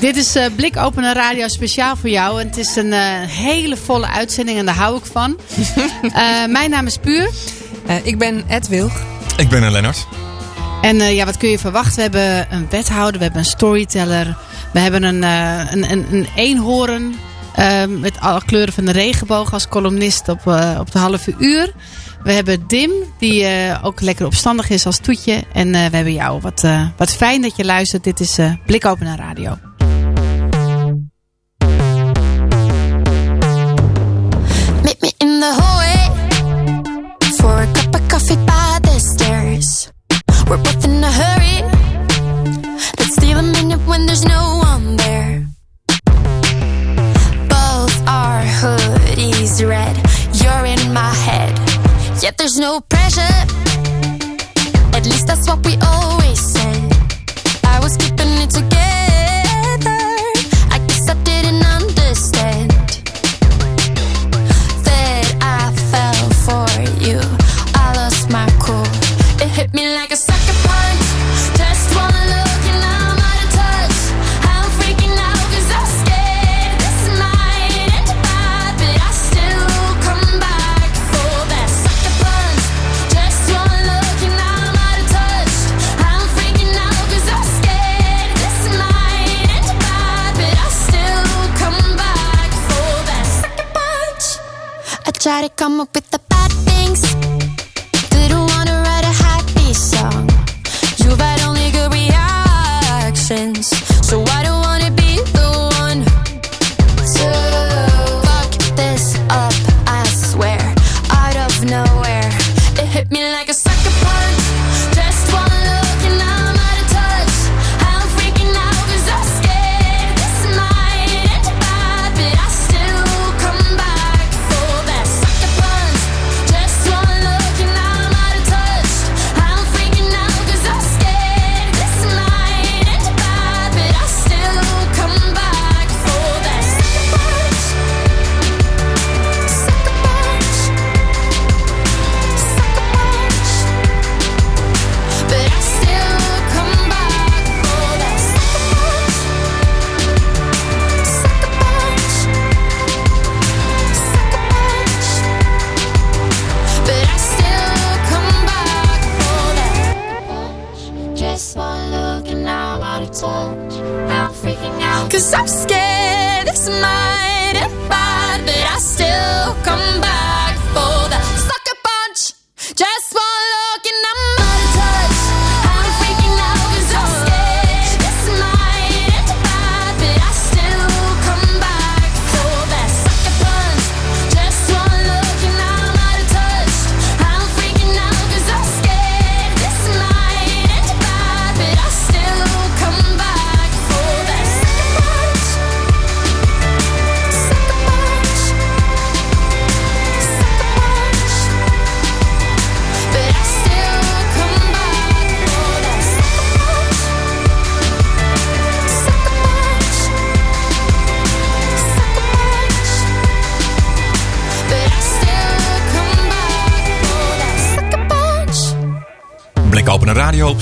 Dit is uh, Blikopende Radio speciaal voor jou. En het is een uh, hele volle uitzending en daar hou ik van. mijn naam is Puur. ik ben Ed Wilg. Ik ben Lennart. En ja, wat kun je verwachten? We hebben een wethouder, we hebben een storyteller. We hebben een, een, een, een eenhoorn met alle kleuren van de regenboog als columnist op, op de halve uur. We hebben Dim, die uh, ook lekker opstandig is als toetje. En uh, we hebben jou. Wat, uh, wat fijn dat je luistert. Dit is Blik Open naar Radio. No come up with the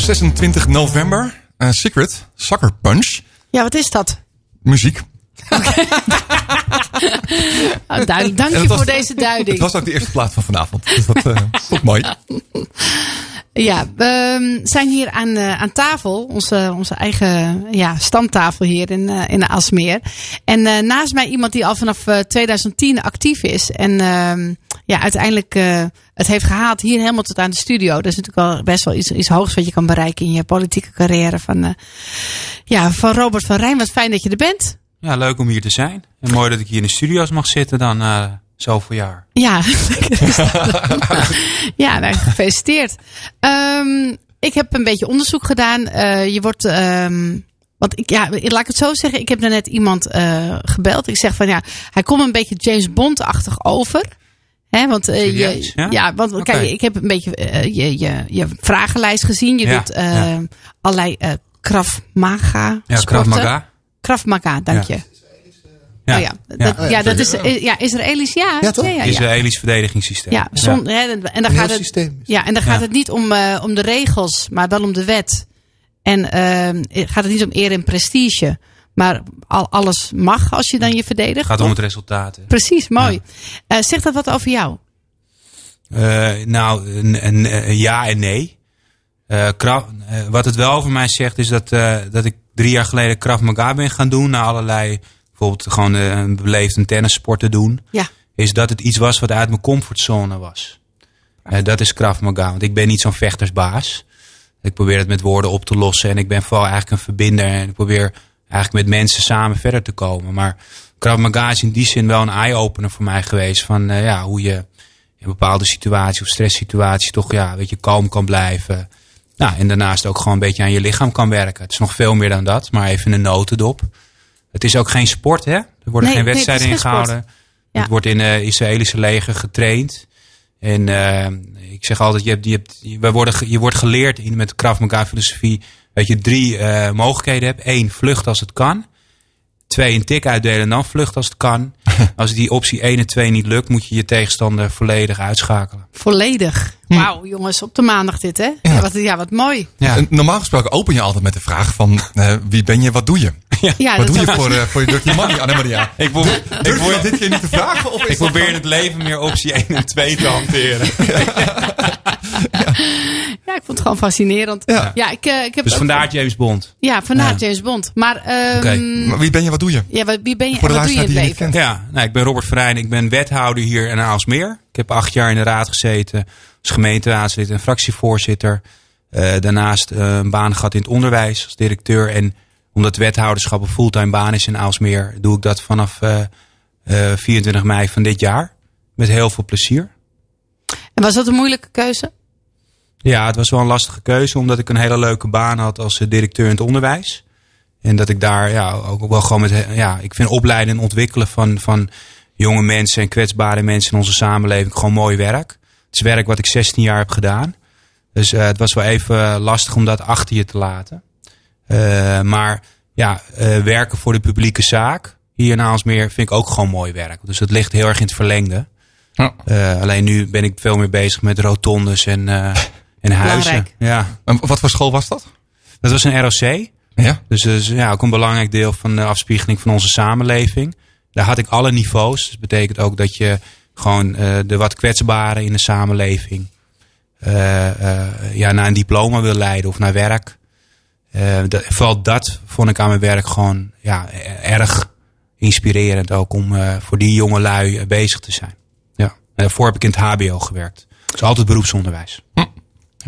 26 november. Uh, Secret, Sucker Punch. Ja, wat is dat? Muziek. Oh, duidelijk. Dank je voor deze duiding. Het was ook de eerste plaat van vanavond. Dus dat uh, vond ik mooi. Ja, we ehm, zijn hier aan, eh, aan tafel. Onze, onze eigen ja, stamtafel hier in, eh, in Asmeer. En eh, naast mij iemand die al vanaf eh, 2010 actief is. En ehm, ja, uiteindelijk eh, het heeft gehaald hier helemaal tot aan de studio. Dat is natuurlijk wel best wel iets, iets hoogs wat je kan bereiken in je politieke carrière. Van, eh, ja, van Robert van Rijn. Wat fijn dat je er bent. Ja, leuk om hier te zijn. En mooi dat ik hier in de studio's mag zitten dan eh zoveel jaar. Ja, ja nou, gefeliciteerd. Ehm, ik heb een beetje onderzoek gedaan. Eh, je wordt, ehm, Want ik, ja, laat ik het zo zeggen. Ik heb daarnet iemand gebeld. Ik zeg van ja, hij komt een beetje James Bond-achtig over. Hè, want, eh, Serieus, je, ja? want kijk, ik heb een beetje eh, je, je, je vragenlijst gezien. Je Ja, doet eh, ja. allerlei eh Krav Maga Ja, Krav. Maga. Krav Maga, dank Ja. je. Ja. Oh ja, dat, Ja. ja, dat is ja, Israëlisch, ja. Ja, toch? Ja, ja, ja. Israëlisch verdedigingssysteem. Ja, Hè, en dan gaat het, ja, en dan gaat Ja. het niet om, eh, om de regels, maar wel om de wet. En ehm, gaat het niet om eer en prestige. Maar al, alles mag als je dan je verdedigt. Het gaat om het resultaat. hè. Precies, mooi. Eh, zegt dat wat over jou? Eh, nou, een, een, een ja en nee. Eh, Krav- wat het wel over mij zegt is dat, dat ik drie jaar geleden Krav Maga ben gaan doen. Na allerlei, bijvoorbeeld gewoon een beleefd een tennissport te doen. Ja. Is dat het iets was wat uit mijn comfortzone was. Dat is Krav Maga. Want ik ben niet zo'n vechtersbaas. Ik probeer het met woorden op te lossen. En ik ben vooral eigenlijk een verbinder. En ik probeer eigenlijk met mensen samen verder te komen. Maar Krav Maga is in die zin wel een eye-opener voor mij geweest. Van eh, ja, hoe je in bepaalde situaties of stresssituaties toch ja, weet je, kalm kan blijven. Nou, en daarnaast ook gewoon een beetje aan je lichaam kan werken. Het is nog veel meer dan dat, maar even een notendop. Het is ook geen sport, hè? Er worden Nee, geen wedstrijden ingehouden. Ja. Het wordt in het Israëlische leger getraind. En eh, ik zeg altijd, je, hebt, je, hebt, je, wij worden, je wordt geleerd in, met Krav Maga filosofie dat je drie eh, mogelijkheden hebt. Eén, vlucht als het kan. Twee, een tik uitdelen en dan vlucht als het kan. Als die optie 1 en 2 niet lukt, moet je je tegenstander volledig uitschakelen. Volledig. Wauw, jongens, op de maandag dit, hè? Ja, wat, ja, wat mooi. Ja. Normaal gesproken open je altijd met de vraag van eh, wie ben je, wat doe je? Ja, wat doe je voor, eh, voor je Dirty Money, Annemaria? Ik, je probeer- dat dit keer niet te vragen? Of ik probeer in het leven meer optie 1 en 2 te hanteren. Ja, ik vond het gewoon fascinerend. Ja. Ja, ik, eh, ik heb Dus vandaar James Bond. Ja, vandaar Ja. James Bond. Maar, ehm, Oké. Maar wie ben je, wat doe je? ja, wat- wie ben je Voor de en wat doe je in luisteraar het je leven? Ja, nou, ik ben Robert Verijn. Ik ben wethouder hier in Aalsmeer. Ik heb acht jaar in de raad gezeten. Als gemeenteraadslid en fractievoorzitter. Eh, daarnaast eh, een baan gehad in het onderwijs als directeur. En omdat wethouderschap een fulltime baan is in Aalsmeer... doe ik dat vanaf eh, eh, 24 mei van dit jaar. Met heel veel plezier. En was dat een moeilijke keuze? Ja, het was wel een lastige keuze. Omdat ik een hele leuke baan had als eh, directeur in het onderwijs. En dat ik daar ja, ook wel gewoon met... Ja, ik vind opleiden en ontwikkelen van, van jonge mensen en kwetsbare mensen in onze samenleving gewoon mooi werk. Het is werk wat ik 16 jaar heb gedaan. Dus eh, het was wel even lastig om dat achter je te laten. Eh, maar ja, eh, werken voor de publieke zaak hier in Aalsmeer vind ik ook gewoon mooi werk. Dus het ligt heel erg in het verlengde. Ja. Eh, alleen nu ben ik veel meer bezig met rotondes en, eh, en huizen. Belangrijk. Ja, En wat voor school was dat? dat was een ROC. Ja. Dus dat is ja, ook een belangrijk deel van de afspiegeling van onze samenleving. Daar had ik alle niveaus. Dus dat betekent ook dat je gewoon eh, de wat kwetsbaren in de samenleving eh, eh, ja, naar een diploma wil leiden of naar werk. Eh, dat, vooral dat vond ik aan mijn werk gewoon ja, erg inspirerend ook om eh, voor die jonge lui eh, bezig te zijn. Ja. En daarvoor heb ik in het HBO gewerkt. Dus altijd beroepsonderwijs.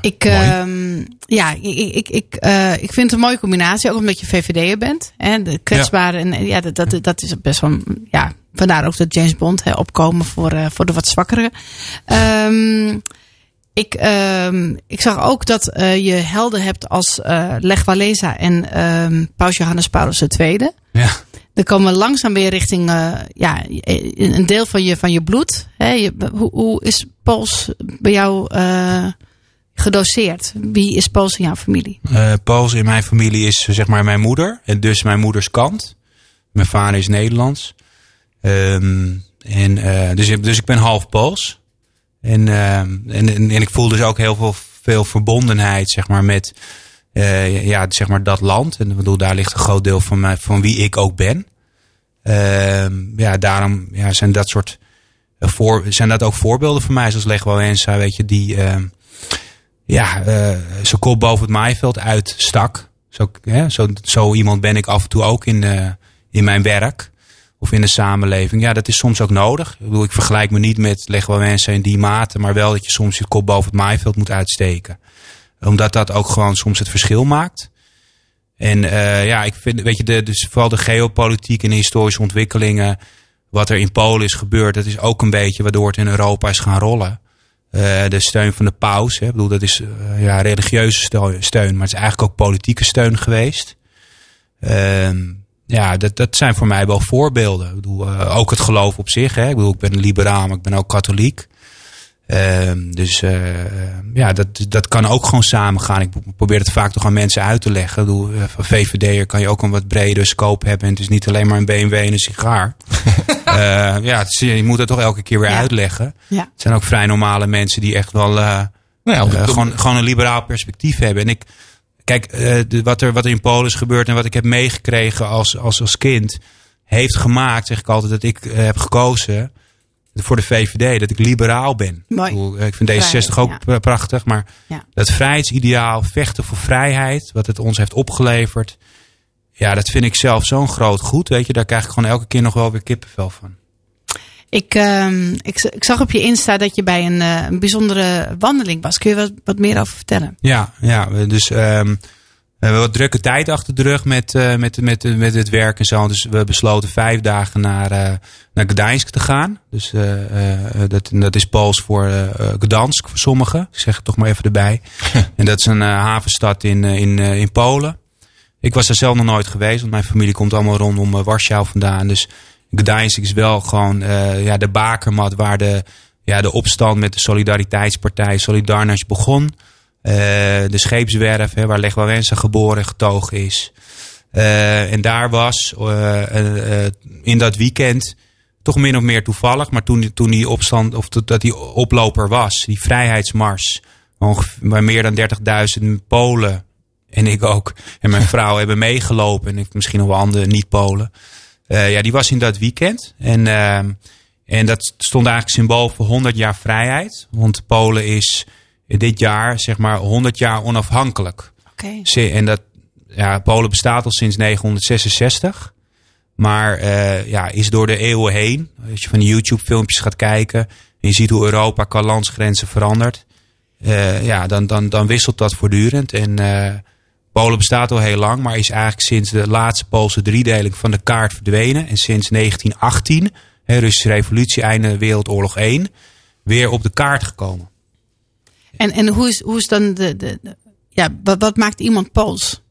Ik, ehm, ja, ik, ik, ik, ik, eh, ik vind het een mooie combinatie. Ook omdat je VVD'er bent. Hè, de kwetsbare. En ja, dat, dat, dat is best wel. Ja, vandaar ook dat James Bond hè, opkomen voor, eh, voor de wat zwakkere. Ehm, ik, ehm, ik zag ook dat eh, je helden hebt als eh Lech Walesa en ehm, Paus Johannes Paulus II. Ja. Er komen langzaam weer richting eh, ja, een deel van je, van je bloed. Hè? Je, hoe, hoe is Pools bij jou gedoseerd? Wie is Pools in jouw familie? Pools in mijn familie is zeg maar mijn moeder. En dus mijn moeders kant. Mijn vader is Nederlands. Ehm, en, dus, ik- dus ik ben half Pools. En, ehm, en, en, en ik voel dus ook heel veel, veel verbondenheid zeg maar, met eh, ja, zeg maar dat land. En ik bedoel, daar ligt een groot deel van, mij, van wie ik ook ben. Ehm, ja, daarom ja, zijn dat soort eh, zijn dat ook voorbeelden voor mij, zoals Lech Wałęsa, weet je, die ehm, ja, eh zijn kop boven het maaiveld uitstak. Zo, zo, zo iemand ben ik af en toe ook in, eh, in mijn werk of in de samenleving. Ja, dat is soms ook nodig. Ik bedoel, ik vergelijk me niet met Lech Wałęsa in die mate, maar wel dat je soms je kop boven het maaiveld moet uitsteken. Omdat dat ook gewoon soms het verschil maakt. En eh, ja, ik vind, weet je, de, dus vooral de geopolitiek en de historische ontwikkelingen, wat er in Polen is gebeurd, dat is ook een beetje waardoor het in Europa is gaan rollen. Eh, de steun van de paus, hè, ik bedoel, dat is eh, ja, religieuze steun, maar het is eigenlijk ook politieke steun geweest. Ehm, ja, dat, dat zijn voor mij wel voorbeelden. Ik bedoel, eh, ook het geloof op zich. Hè. Ik bedoel, ik ben liberaal, maar ik ben ook katholiek. Ehm, dus eh, ja, dat, dat kan ook gewoon samengaan. Ik probeer het vaak toch aan mensen uit te leggen. Ik bedoel, eh, van VVD'er kan je ook een wat bredere scope hebben. En het is niet alleen maar een BMW en een sigaar. Eh, ja, is- je moet het toch elke keer weer Ja. uitleggen. Ja. Het zijn ook vrij normale mensen die echt wel eh, Nou ja, eh, dat- gewoon, gewoon een liberaal perspectief hebben. En ik, kijk, eh, de, wat, er, wat er in Polen is gebeurd en wat ik heb meegekregen als, als, als kind, heeft gemaakt, zeg ik altijd, dat ik eh, heb gekozen voor de VVD, dat ik liberaal ben. Mooi. Ik, bedoel, eh, ik vind D66 Vrijheid, ook ja. prachtig, maar Ja. dat vrijheidsideaal, vechten voor vrijheid, wat het ons heeft opgeleverd, ja, dat vind ik zelf zo'n groot goed. Weet je, daar krijg ik gewoon elke keer nog wel weer kippenvel van. Ik, ehm, ik, ik zag op je Insta dat je bij een, eh, een bijzondere wandeling was. Kun je wat, wat meer over vertellen? Ja, ja we- dus ehm, we hebben wat drukke tijd achter de rug met, eh, met, met, met het werk en zo. Dus we besloten vijf dagen naar, eh naar Gdańsk te gaan. Dus eh, eh, dat, dat is Pools voor Gdansk voor sommigen. Ik zeg het toch maar even erbij. en dat is een eh, havenstad in, in, in Polen. Ik was er zelf nog nooit geweest, want mijn familie komt allemaal rondom Warschau vandaan. Dus Gdańsk is wel gewoon eh, ja, de bakermat waar de, ja, de opstand met de Solidariteitspartij Solidarność begon. Eh, de scheepswerf, hè, waar Lech Wałęsa geboren en getogen is. Eh, en daar was in dat weekend, toch min of meer toevallig, maar toen, toen die opstand, of dat die oploper was, die vrijheidsmars, waar meer dan 30.000 Polen en ik ook, en mijn vrouw hebben meegelopen, en ik, misschien nog wel andere niet-Polen. Eh, ja, die was in dat weekend. En, ehm, en dat stond eigenlijk symbool voor 100 jaar vrijheid. Want Polen is dit jaar, zeg maar, 100 jaar onafhankelijk. Oké. En dat, ja, Polen bestaat al sinds 966. Maar eh, ja, is door de eeuwen heen. Als je van die YouTube-filmpjes gaat kijken. En je ziet hoe Europa qua landsgrenzen verandert. eh, ja, dan, dan, dan wisselt dat voortdurend. En Polen bestaat al heel lang. Maar is eigenlijk sinds de laatste Poolse driedeling van de kaart verdwenen. En sinds 1918, hè, Russische revolutie, einde Wereldoorlog 1. Weer op de kaart gekomen. En, en hoe, is, hoe is dan de. de, de- ja, wat, wat maakt iemand Pools?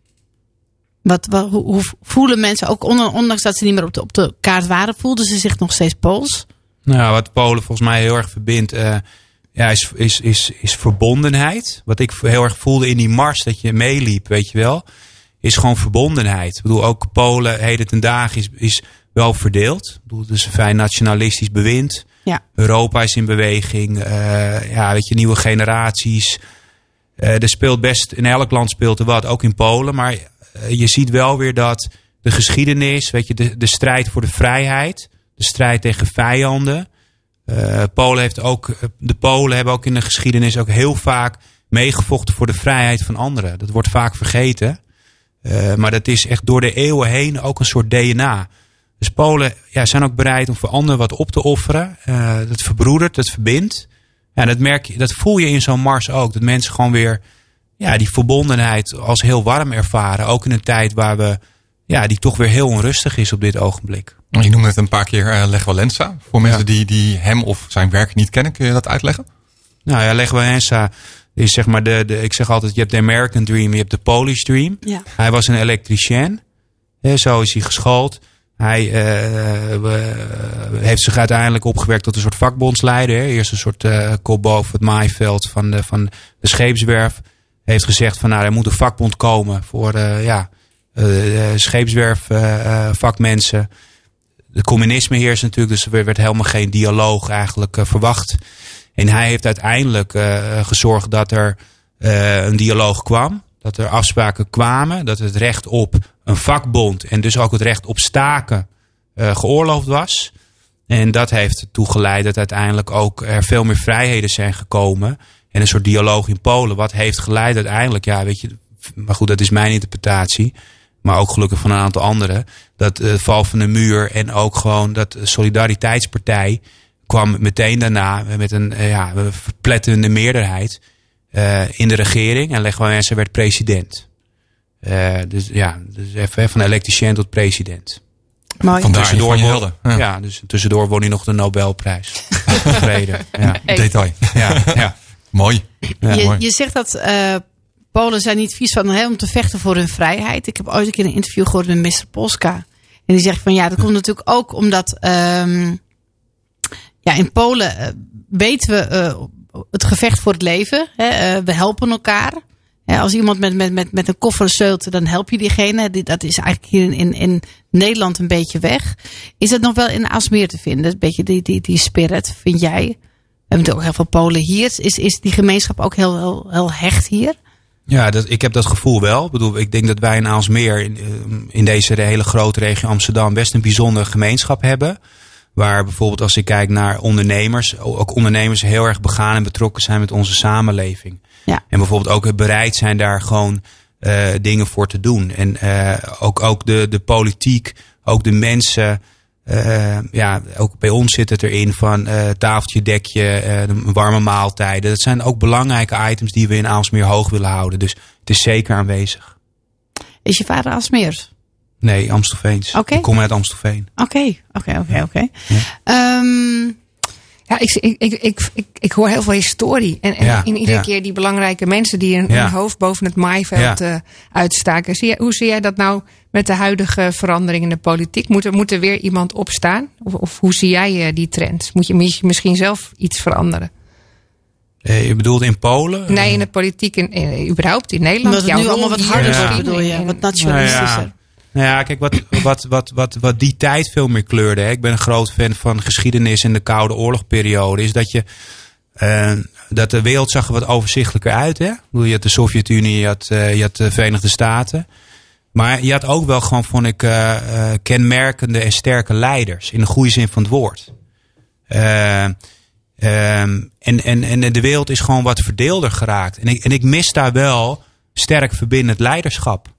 Wat, wat, hoe, hoe voelen mensen, ook ondanks dat ze niet meer op de, op de kaart waren, voelden ze zich nog steeds Pools? Nou, wat Polen volgens mij heel erg verbindt, eh, ja, is, is, is, is verbondenheid. Wat ik heel erg voelde in die mars dat je meeliep, weet je wel, is gewoon verbondenheid. Ik bedoel, ook Polen heden ten dagen is, is wel verdeeld. Ik bedoel, het is een vrij nationalistisch bewind. Ja. Europa is in beweging. eh, ja, weet je, nieuwe generaties. Eh, er speelt best, in elk land speelt er wat, ook in Polen. Maar eh, je ziet wel weer dat de geschiedenis, weet je, de, de strijd voor de vrijheid, de strijd tegen vijanden. Eh, Polen heeft ook, de Polen hebben ook in de geschiedenis ook heel vaak meegevochten voor de vrijheid van anderen. Dat wordt vaak vergeten. Eh, maar dat is echt door de eeuwen heen ook een soort DNA. Dus Polen ja, zijn ook bereid om voor anderen wat op te offeren. Eh, dat verbroedert, dat verbindt. Ja, dat, merk je, dat voel je in zo'n mars ook. Dat mensen gewoon weer ja, die verbondenheid als heel warm ervaren. Ook in een tijd waar we, ja, die toch weer heel onrustig is op dit ogenblik. Je noemde het een paar keer eh Lech Walesa. Voor mensen die, die hem of zijn werk niet kennen, kun je dat uitleggen? Nou ja, Lech Wałęsa is zeg maar de, de, ik zeg altijd, je hebt de American Dream, je hebt de Polish Dream. Ja. Hij was een elektricien. Zo is hij geschoold. Hij eh, we- heeft zich uiteindelijk opgewerkt tot een soort vakbondsleider. hè. Eerst een soort eh kop boven het maaiveld van de, van de scheepswerf. Heeft gezegd van nou, er moet een vakbond komen voor eh, ja, eh, eh, scheepswerfvakmensen. de communisme heerst natuurlijk, dus er werd helemaal geen dialoog eigenlijk eh, verwacht. En hij heeft uiteindelijk eh, gezorgd dat er eh, een dialoog kwam. Dat er afspraken kwamen. Dat het recht op een vakbond en dus ook het recht op staken eh, geoorloofd was. En dat heeft ertoe geleid dat uiteindelijk ook er veel meer vrijheden zijn gekomen. En een soort dialoog in Polen. Wat heeft geleid uiteindelijk, ja, weet je. Maar goed, dat is mijn interpretatie. Maar ook gelukkig van een aantal anderen. Dat het val van de muur en ook gewoon dat Solidariteitspartij kwam meteen daarna met een eh, ja, verpletterende meerderheid eh, in de regering. En Wałęsa werd president. Eh, dus ja, dus even van elektricien tot president. Mooi. Vandaar Tussendoor helden. Ja. Ja. dus tussendoor won hij nog de Nobelprijs. Vrede. Ja. Detail. Ja, ja. Mooi. Ja, je, mooi. je zegt dat eh, Polen zijn niet vies van om te vechten voor hun vrijheid. Ik heb ooit een keer een interview gehoord met Mr. Polska. En die zegt van ja, dat komt natuurlijk ook omdat ehm, ja, in Polen eh, weten we eh, het gevecht voor het leven. Hè, eh, we helpen elkaar. Ja, als iemand met, met, met, met een koffer zeult, dan help je diegene. Die- Dat is eigenlijk hier in, in, Nederland een beetje weg. Is dat nog wel in Aalsmeer te vinden? Een beetje die, die, die spirit, vind jij? We hebben ook heel veel Polen hier. Is, is die gemeenschap ook heel, heel, heel hecht hier? Ja, dat, ik heb dat gevoel wel. Ik bedoel, ik denk dat wij in Aalsmeer, in, eh, in deze hele grote regio Amsterdam, best een bijzondere gemeenschap hebben. Waar bijvoorbeeld als ik kijk naar ondernemers, ook ondernemers heel erg begaan en betrokken zijn met onze samenleving. Ja. En bijvoorbeeld ook bereid zijn daar gewoon eh, dingen voor te doen. En eh, ook, ook de, de politiek, ook de mensen. Eh, ja, ook bij ons zit het erin van eh tafeltje, dekje, de warme maaltijden. Dat zijn ook belangrijke items die we in Aalsmeer hoog willen houden. Dus het is zeker aanwezig. Is je vader Aalsmeers? Nee, Amstelveens. Oké. Ik kom uit Amstelveen. Oké, oké, oké, oké. Ehm, Ja, ik, ik, ik, ik, ik, ik hoor heel veel historie. En, en Ja, in iedere ja. keer die belangrijke mensen die Ja. een hoofd boven het maaiveld Ja. eh, uitstaken. Zie hoe zie jij dat nou met de huidige verandering in de politiek? Moet er, moet er weer iemand opstaan? Of, of hoe zie jij eh, die trend? Moet je, moet je misschien zelf iets veranderen? Eh, je bedoelt in Polen? Nee, in de politiek, in, in- überhaupt in Nederland. omdat het nu allemaal wat harder Ja. wordt, bedoel je? Wat nationalistischer. Nou ja. Kijk, wat, wat, wat, wat, wat die tijd veel meer kleurde. Hè. Ik ben een groot fan van geschiedenis en de Koude Oorlogperiode. Is dat je. eh, dat de wereld zag er wat overzichtelijker uit. Hè? Je had de Sovjet-Unie, je had, eh, je had de Verenigde Staten. Maar je had ook wel gewoon, vond ik, eh, kenmerkende en sterke leiders. In de goede zin van het woord. Eh, ehm, en, en, en de wereld is gewoon wat verdeelder geraakt. En ik, en ik mis daar wel sterk verbindend leiderschap.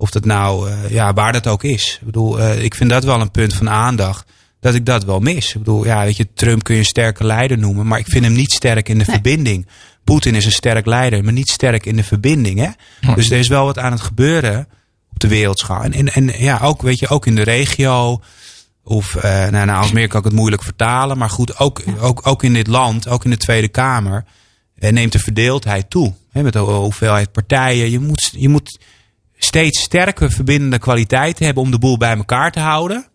Of dat nou, eh, ja, waar dat ook is. Ik bedoel, eh, ik vind dat wel een punt van aandacht. Dat ik dat wel mis. Ik bedoel, ja, weet je, Trump kun je een sterke leider noemen. Maar ik vind hem niet sterk in de verbinding. Poetin is een sterk leider, maar niet sterk in de verbinding. Hè? Dus er is wel wat aan het gebeuren op de wereldschaal. En, en, en ja, ook, weet je, ook in de regio. Of, eh nou, nou, Alsmeer kan ik het moeilijk vertalen. Maar goed, ook, ook, ook in dit land, ook in de Tweede Kamer. neemt de verdeeldheid toe. Hè, met de hoeveelheid partijen. Je moet, je moet steeds sterke verbindende kwaliteiten hebben om de boel bij elkaar te houden.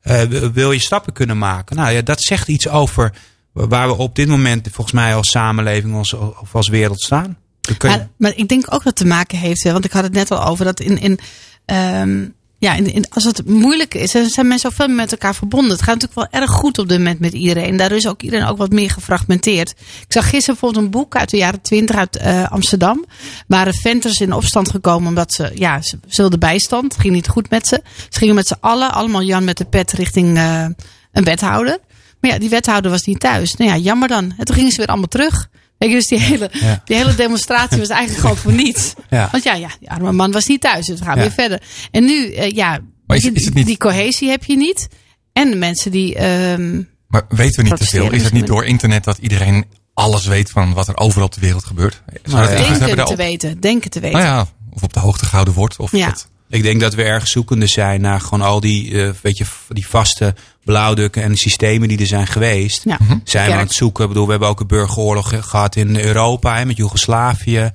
Eh, wil je stappen kunnen maken? Nou ja, dat zegt iets over waar we op dit moment volgens mij als samenleving als, of als wereld staan. Maar, maar ik denk ook dat te maken heeft, want ik had het net al over dat in, in, ehm, ja, in- als het moeilijk is, zijn mensen ook veel met elkaar verbonden. Het gaat natuurlijk wel erg goed op dit moment met iedereen. Daardoor is ook iedereen ook wat meer gefragmenteerd. Ik zag gisteren bijvoorbeeld een boek uit de jaren twintig uit eh, Amsterdam. Waren venters in opstand gekomen omdat ze, ja, ze, ze wilden bijstand. Het ging niet goed met ze. Ze gingen met z'n allen, allemaal Jan met de pet richting eh, een wethouder. Maar ja, die wethouder was niet thuis. Nou ja, jammer dan. En toen gingen ze weer allemaal terug. Weet je, dus die hele, Ja. die hele demonstratie was eigenlijk gewoon voor niets. Ja. Want ja, ja, die arme man was niet thuis. Dus we gaan Ja. weer verder. En nu, eh, ja, Maar is- die- is het niet- die cohesie heb je niet. En de mensen die... ehm, Maar weten we niet te veel? Is het niet misschien. door internet dat iedereen alles weet van wat er overal op de wereld gebeurt? Zou dat Nou ja. invloed hebben denken te weten. Denken te weten. Nou ja, of op de hoogte gehouden wordt. Of Ja. dat, Ik denk dat we erg zoekende zijn naar gewoon al die, eh, weet je, die vaste blauwdukken en systemen die er zijn geweest. Ja. Mhm. Zijn we aan het zoeken. Ik bedoel, we hebben ook een burgeroorlog ge- gehad in Europa hè, met Joegoslavië.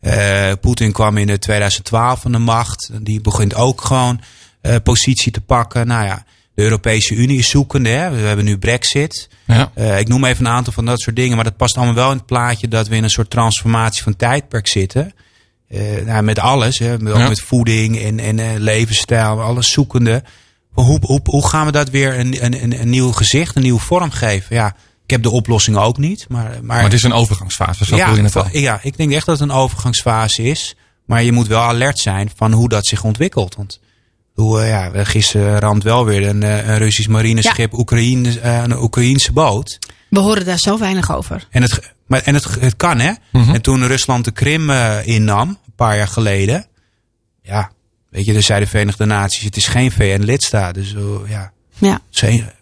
Eh, Poetin kwam in eh, 2012 aan de macht. Die begint ook gewoon eh, positie te pakken. Nou ja, de Europese Unie is zoekende. Hè. We hebben nu Brexit. Ja. Eh, ik noem even een aantal van dat soort dingen. Maar dat past allemaal wel in het plaatje dat we in een soort transformatie van tijdperk zitten. Eh, nou, met alles, hè, met, Ja. met voeding en, en eh, levensstijl, alles zoekende. Hoe, hoe, hoe gaan we dat weer een, een, een, een nieuw gezicht, een nieuwe vorm geven? Ja, ik heb de oplossing ook niet. Maar, maar, Maar het is een overgangsfase, zo voel je het ja, al. ja, ik denk echt dat het een overgangsfase is. Maar je moet wel alert zijn van hoe dat zich ontwikkelt. Want hoe, eh, ja, gisteren ramt wel weer een, eh, een Russisch marineschip Oekraïne, eh, een Oekraïense boot. We horen daar zo weinig over. En het, maar, en het, het kan, hè? Mhm. En toen Rusland de Krim eh, innam, een paar jaar geleden. Ja, weet je, er zeiden de Verenigde Naties, het is geen VN-lidstaat. Dus eh, ja, Ja,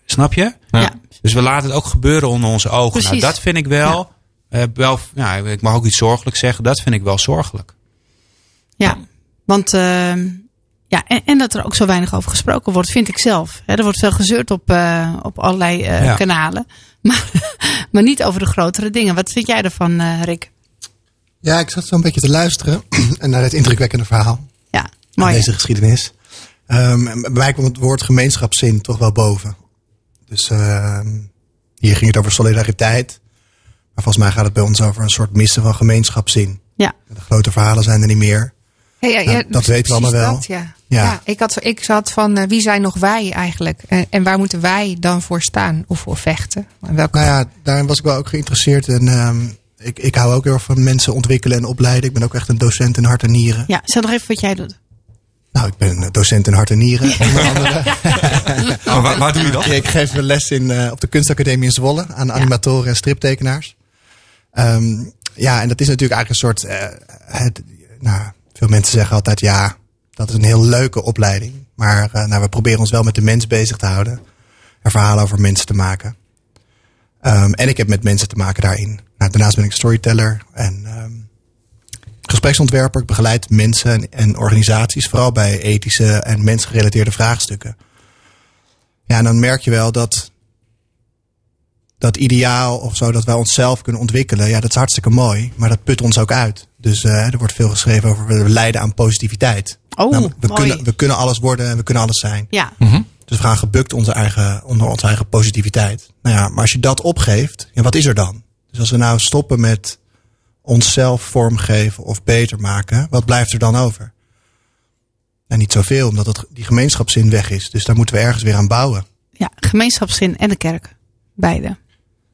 snap je? Ja. ja. Dus we laten het ook gebeuren onder onze ogen. Nou, Precies. dat vind ik wel, eh, wel ja, ik mag ook iets zorgelijk zeggen, dat vind ik wel zorgelijk. Ja, want ehm, ja, en, en dat er ook zo weinig over gesproken wordt, vind ik zelf. Hè, er wordt veel gezeurd op, eh, op allerlei eh, Ja. kanalen, maar, maar niet over de grotere dingen. Wat vind jij ervan, eh, Rick? Ja, ik zat zo een beetje te luisteren en naar het indrukwekkende verhaal. Mooi. Deze geschiedenis. Ehm, bij mij kwam het woord gemeenschapszin toch wel boven. Dus ehm, hier ging het over solidariteit. Maar volgens mij gaat het bij ons over een soort missen van gemeenschapszin. Ja. De grote verhalen zijn er niet meer. Ja, ja, ja, Nou, dat weten we allemaal wel. dat, ja. Ja. Ik, had, ik zat van eh, wie zijn nog wij eigenlijk? En, en waar moeten wij dan voor staan of voor vechten? En welke Nou ja, daarin was ik wel ook geïnteresseerd. En ehm, ik, ik hou ook heel erg van mensen ontwikkelen en opleiden. Ik ben ook echt een docent in hart en nieren. Ja, zeg nog even wat jij doet. Nou, ik ben een docent in hart en nieren. Onder andere. Maar waar, waar doe je dat? Ik geef les in, eh, op de kunstacademie in Zwolle aan animatoren en striptekenaars. Ehm, ja, en dat is natuurlijk eigenlijk een soort. eh, het, nou, veel mensen zeggen altijd ja, dat is een heel leuke opleiding. Maar eh, nou, we proberen ons wel met de mens bezig te houden. En verhalen over mensen te maken. Ehm, en ik heb met mensen te maken daarin. Nou, daarnaast ben ik storyteller en ehm, gespreksontwerper. Ik begeleid mensen en, en organisaties, vooral bij ethische en mensgerelateerde vraagstukken. Ja, en dan merk je wel dat dat ideaal of zo, dat wij onszelf kunnen ontwikkelen. Ja, dat is hartstikke mooi, maar dat put ons ook uit. Dus eh, er wordt veel geschreven over we lijden aan positiviteit. Oh, Namelijk, we, mooi. kunnen, we kunnen alles worden en we kunnen alles zijn. Ja, Dus we gaan gebukt onze eigen, onder onze eigen positiviteit. Nou ja, maar als je dat opgeeft, ja, wat is er dan? Dus als we nou stoppen met onszelf vormgeven of beter maken, wat blijft er dan over? En niet zoveel, omdat het, die gemeenschapszin weg is. Dus daar moeten we ergens weer aan bouwen. ja, gemeenschapszin en de kerk. Beide.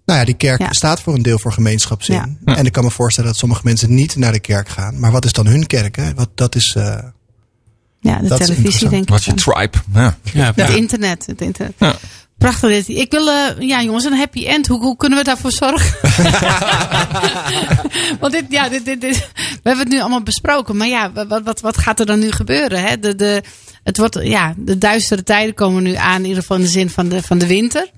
Nou ja, die kerk Ja. staat voor een deel voor gemeenschapszin. Ja. En ik kan me voorstellen dat sommige mensen niet naar de kerk gaan. Maar wat is dan hun kerk? Hè? Wat, dat is. eh, Ja, de televisie denk ik. Wat je tribe. Ja. Ja, Het internet. Het internet. Prachtig dit. Ik wil, eh, ja jongens, een happy end. Hoe, hoe kunnen we daarvoor zorgen? Want dit, ja, dit, dit, dit- we hebben het nu allemaal besproken. Maar ja, wat, wat, wat gaat er dan nu gebeuren? Hè? De, de, het wordt, ja, de duistere tijden komen nu aan. In ieder geval in de zin van de, van de winter.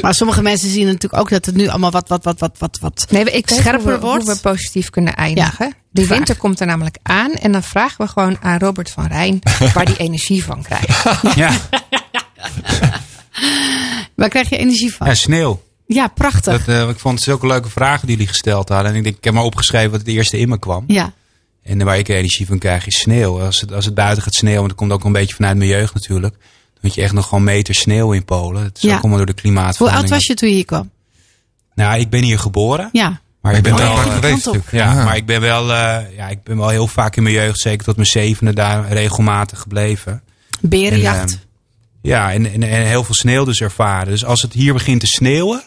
Maar sommige mensen zien natuurlijk ook dat het nu allemaal wat, wat, wat, wat, wat, wat Nee, ik weet scherper hoe we, wordt. hoe we positief kunnen eindigen. de vraag. winter komt er namelijk aan. En dan vragen we gewoon aan Robert van Rijn waar die energie van krijgt. ja. Waar krijg je energie van? ja, sneeuw. Ja, prachtig. Dat, eh, ik vond het zulke leuke vragen die jullie gesteld hadden. En ik denk, ik heb maar opgeschreven wat het eerste in me kwam. Ja, En waar ik energie van krijg is sneeuw. Als het, als het buiten gaat sneeuwen, en dat komt ook een beetje vanuit mijn jeugd natuurlijk. Dan had je echt nog gewoon meter sneeuw in Polen. Het is Ja. ook allemaal door de hoe klimaatverandering. oud was je toen je hier kwam? Nou, ik ben hier geboren. Ja, Maar ik ben bent wel, daar eh, geweest ja, maar ik ben wel, eh, ja, ik ben wel heel vaak in mijn jeugd, zeker tot mijn zevende, daar regelmatig gebleven. berenjacht. En, eh, Ja, en, en, en heel veel sneeuw dus ervaren. Dus als het hier begint te sneeuwen,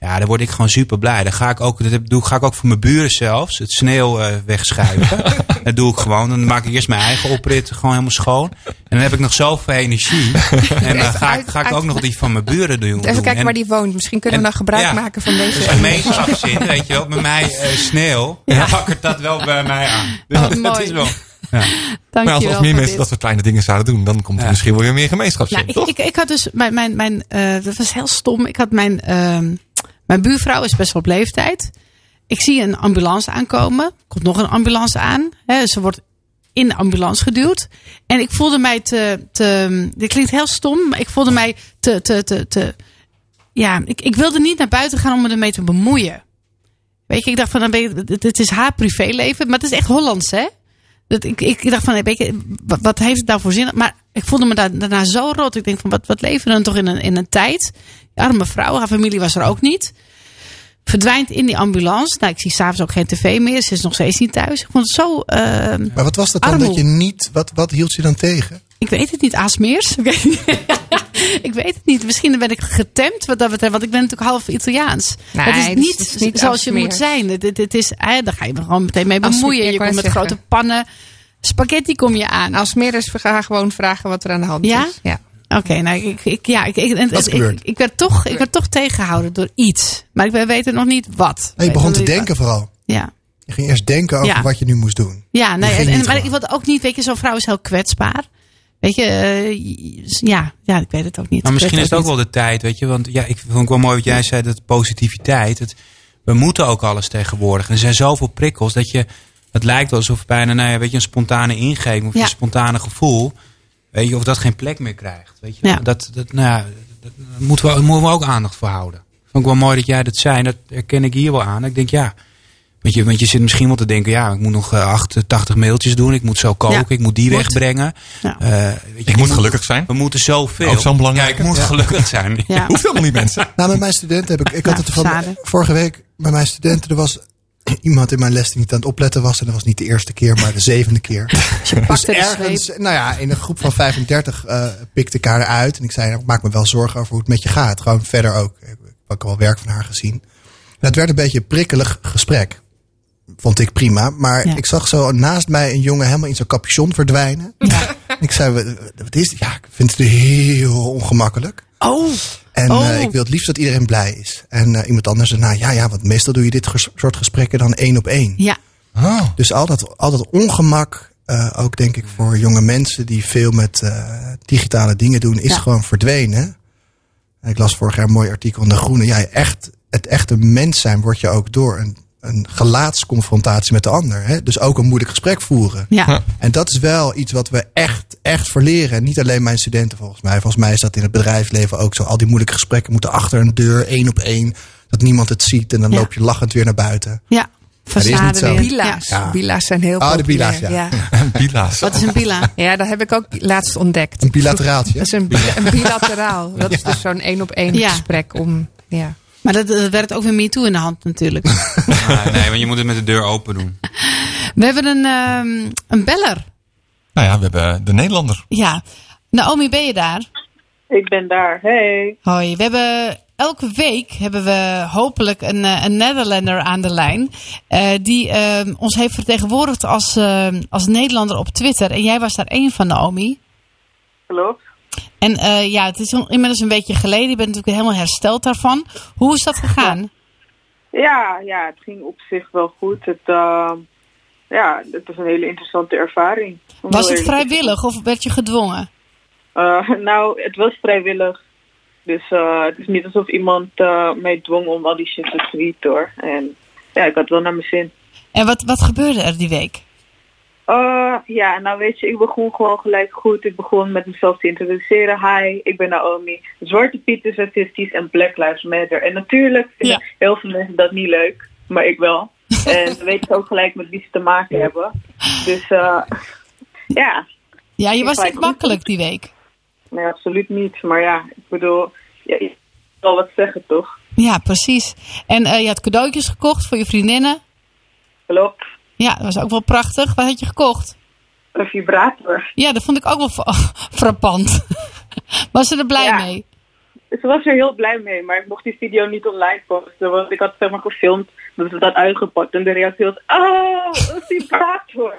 ja, dan word ik gewoon super blij. Dan ga ik ook, dat doe, ga ik ook voor mijn buren zelfs, het sneeuw eh, wegschuiven. dat doe ik gewoon. Dan maak ik eerst mijn eigen oprit gewoon helemaal schoon. En dan heb ik nog zoveel energie. En dan ga ik, ga ik ook nog die van mijn buren doen. Even kijken En- waar die woont. Misschien kunnen we dan gebruik ja. maken van deze dus gemeenschapszin, weet je wel, bij mij eh, sneeuw, dan wakkert dat wel bij mij aan. Dus Oh, dat, dat mooi. is wel. Maar als, als meer mensen dit. dat soort kleine dingen zouden doen, dan komt er Ja. misschien wel weer meer gemeenschap Nou, ik, ik, ik had dus mijn, mijn, mijn eh, dat was heel stom. Ik had mijn, ehm, mijn buurvrouw is best wel op leeftijd. Ik zie een ambulance aankomen. Komt nog een ambulance aan. Hè, ze wordt in de ambulance geduwd. En ik voelde mij te, te dit klinkt heel stom, maar ik voelde mij te, te, te, te ja, ik, ik wilde niet naar buiten gaan om me ermee te bemoeien. Weet je, ik dacht van, dan ben je, het, het is haar privéleven, maar het is echt Hollands, hè? Dat ik, ik dacht van, wat, wat heeft het nou voor zin? Maar ik voelde me daar, daarna zo rot. Ik denk van, wat, wat leven we dan toch in een, in een tijd? Die arme vrouw, haar familie was er ook niet. Verdwijnt in die ambulance. Nou, ik zie s'avonds ook geen tv meer. Ze is nog steeds niet thuis. Ik vond het zo, ehm, maar wat was dat dan Armoe. dat je niet. Wat, wat hield je dan tegen? Ik weet het niet, Aasmeers. Ik weet, weet het niet. Misschien ben ik getemd wat dat betreft, want ik ben natuurlijk half Italiaans. Nee, het is niet, is niet zoals je moet zijn. Het, het, het is, hè, daar ga je me gewoon meteen mee bemoeien. Je komt met grote pannen. Spaghetti kom je aan. Als meerders ga gewoon vragen wat er aan de hand Ja? is. Ja. Oké, nou, ik, ik, ja, ik, ik, ik, ik, werd toch, ik werd toch tegengehouden door iets. Maar ik we weten nog niet wat. Nee, je Weet begon te denken vooral. Ja. Je ging eerst denken over Ja. wat je nu moest doen. Ja, nee, en, en- maar ik wilde ook niet, weet je, zo'n vrouw is heel kwetsbaar. Weet je, eh, ja, ja, ik weet het ook niet. Maar misschien is het ook wel de tijd, weet je. Want ja, ik vond het wel mooi wat jij zei, dat positiviteit. Het, we moeten ook alles tegenwoordig. En er zijn zoveel prikkels dat je... Het lijkt wel alsof bijna, nou ja, weet je, een spontane ingeving of Ja. een spontane gevoel... Weet je, of dat geen plek meer krijgt. Weet je, Ja. dat, dat, nou ja, dat, moeten, we, moeten we ook aandacht voor houden. Vond ik wel mooi dat jij dat zei. Dat herken ik hier wel aan. Ik denk, ja, we Want je, want je zit misschien wel te denken, ja, ik moet nog eh, 88 mailtjes doen. Ik moet zo koken, Ja. ik moet die Moet. wegbrengen. Ja. Eh, weet je, Ik moet gelukkig zijn. We moeten zoveel. Ook zo'n belangrijke. Ja, ik moet gelukkig zijn. Ja. Hoeft helemaal niet mensen. Nou, met mijn studenten heb ik. Ik had het van vorige week bij mijn studenten. Er was iemand in mijn les die niet aan het opletten was. En dat was niet de eerste keer, maar de zevende keer. dus pakte de ergens, nou ja, in een groep van 35 eh pikte ik haar eruit. En ik zei, nou, ik maak me wel zorgen over hoe het met je gaat. Gewoon verder ook. Ik heb ook al werk van haar gezien. En het werd een beetje een prikkelig gesprek. Vond ik prima. Maar Ja. ik zag zo naast mij een jongen helemaal in zijn capuchon verdwijnen. Ik zei, wat- wat is dit? Ja, ik vind het heel ongemakkelijk. Oh, En Oh. eh, ik wil het liefst dat iedereen blij is. En eh, iemand anders zei, nou ja, ja, want meestal doe je dit ges- soort gesprekken dan één op één. ja. Oh. Dus al dat, al dat ongemak, eh, ook denk ik voor jonge mensen die veel met eh, digitale dingen doen, is Ja. gewoon verdwenen. En ik las vorig jaar een mooi artikel in De Groene. Ja, echt, het echte mens zijn wordt je ook door een, een gelaatsconfrontatie met de ander. Hè? Dus ook een moeilijk gesprek voeren. Ja. En dat is wel iets wat we echt, echt verleren. En niet alleen mijn studenten volgens mij. Volgens mij is dat in het bedrijfsleven ook zo. Al die moeilijke gesprekken moeten achter een deur, één op één. Dat niemand het ziet en dan Ja. loop je lachend weer naar buiten. Ja. Façade. Bila's. Ja. Bila's zijn heel Ah, de bila's, ja. ja. Bila's. Wat is een bila? Ja, dat heb ik ook laatst ontdekt. Een bilateraaltje. Dat is een, bi- een bilateraal. Dat is dus zo'n één op één Ja. gesprek om. Ja. Maar dat, dat werkt ook weer meer toe in de hand natuurlijk. Ah, nee, want je moet het met de deur open doen. We hebben een, ehm, een beller. Nou ja, we hebben de Nederlander. Ja. Naomi, ben je daar? Ik ben daar. Hey. Hoi. We hebben elke week hebben we hopelijk een, eh, een Nederlander aan de lijn. eh, die ehm, ons heeft vertegenwoordigd als, ehm, als Nederlander op Twitter. En jij was daar één van, Naomi. Klopt. En eh, ja, het is inmiddels een beetje geleden. Je bent natuurlijk helemaal hersteld daarvan. Hoe is dat gegaan? Ja, ja, het ging op zich wel goed. Het, uh, ja, het was een hele interessante ervaring. Was het vrijwillig of werd je gedwongen? Uh, nou, het was vrijwillig. Dus het is niet alsof iemand mij dwong om al die shit te tweeten hoor. En ja, ik had wel naar mijn zin. En wat, wat gebeurde er die week? Uh, ja, nou weet je, ik begon gewoon gelijk goed. Ik begon met mezelf te introduceren. Hi, ik ben Naomi. Zwarte Piet is racistisch en Black Lives Matter. En natuurlijk vinden Ja. heel veel mensen dat niet leuk, maar ik wel. en dan weet je ook gelijk met wie ze te maken hebben. Dus uh, ja, Ja, je Ik was niet makkelijk die week. nee, absoluut niet. Maar ja, ik bedoel, ja, je zal wat zeggen toch? Ja, precies. En eh, je had cadeautjes gekocht voor je vriendinnen. Klopt. Ja, dat was ook wel prachtig. Wat had je gekocht? Een vibrator. Ja, dat vond ik ook wel fra- frappant. Was ze er blij Ja. mee? Ze was er heel blij mee, maar ik mocht die video niet online posten. Want ik had zeg maar gefilmd dat ze dat uitgepakt. En de reactie was, oh, een vibrator.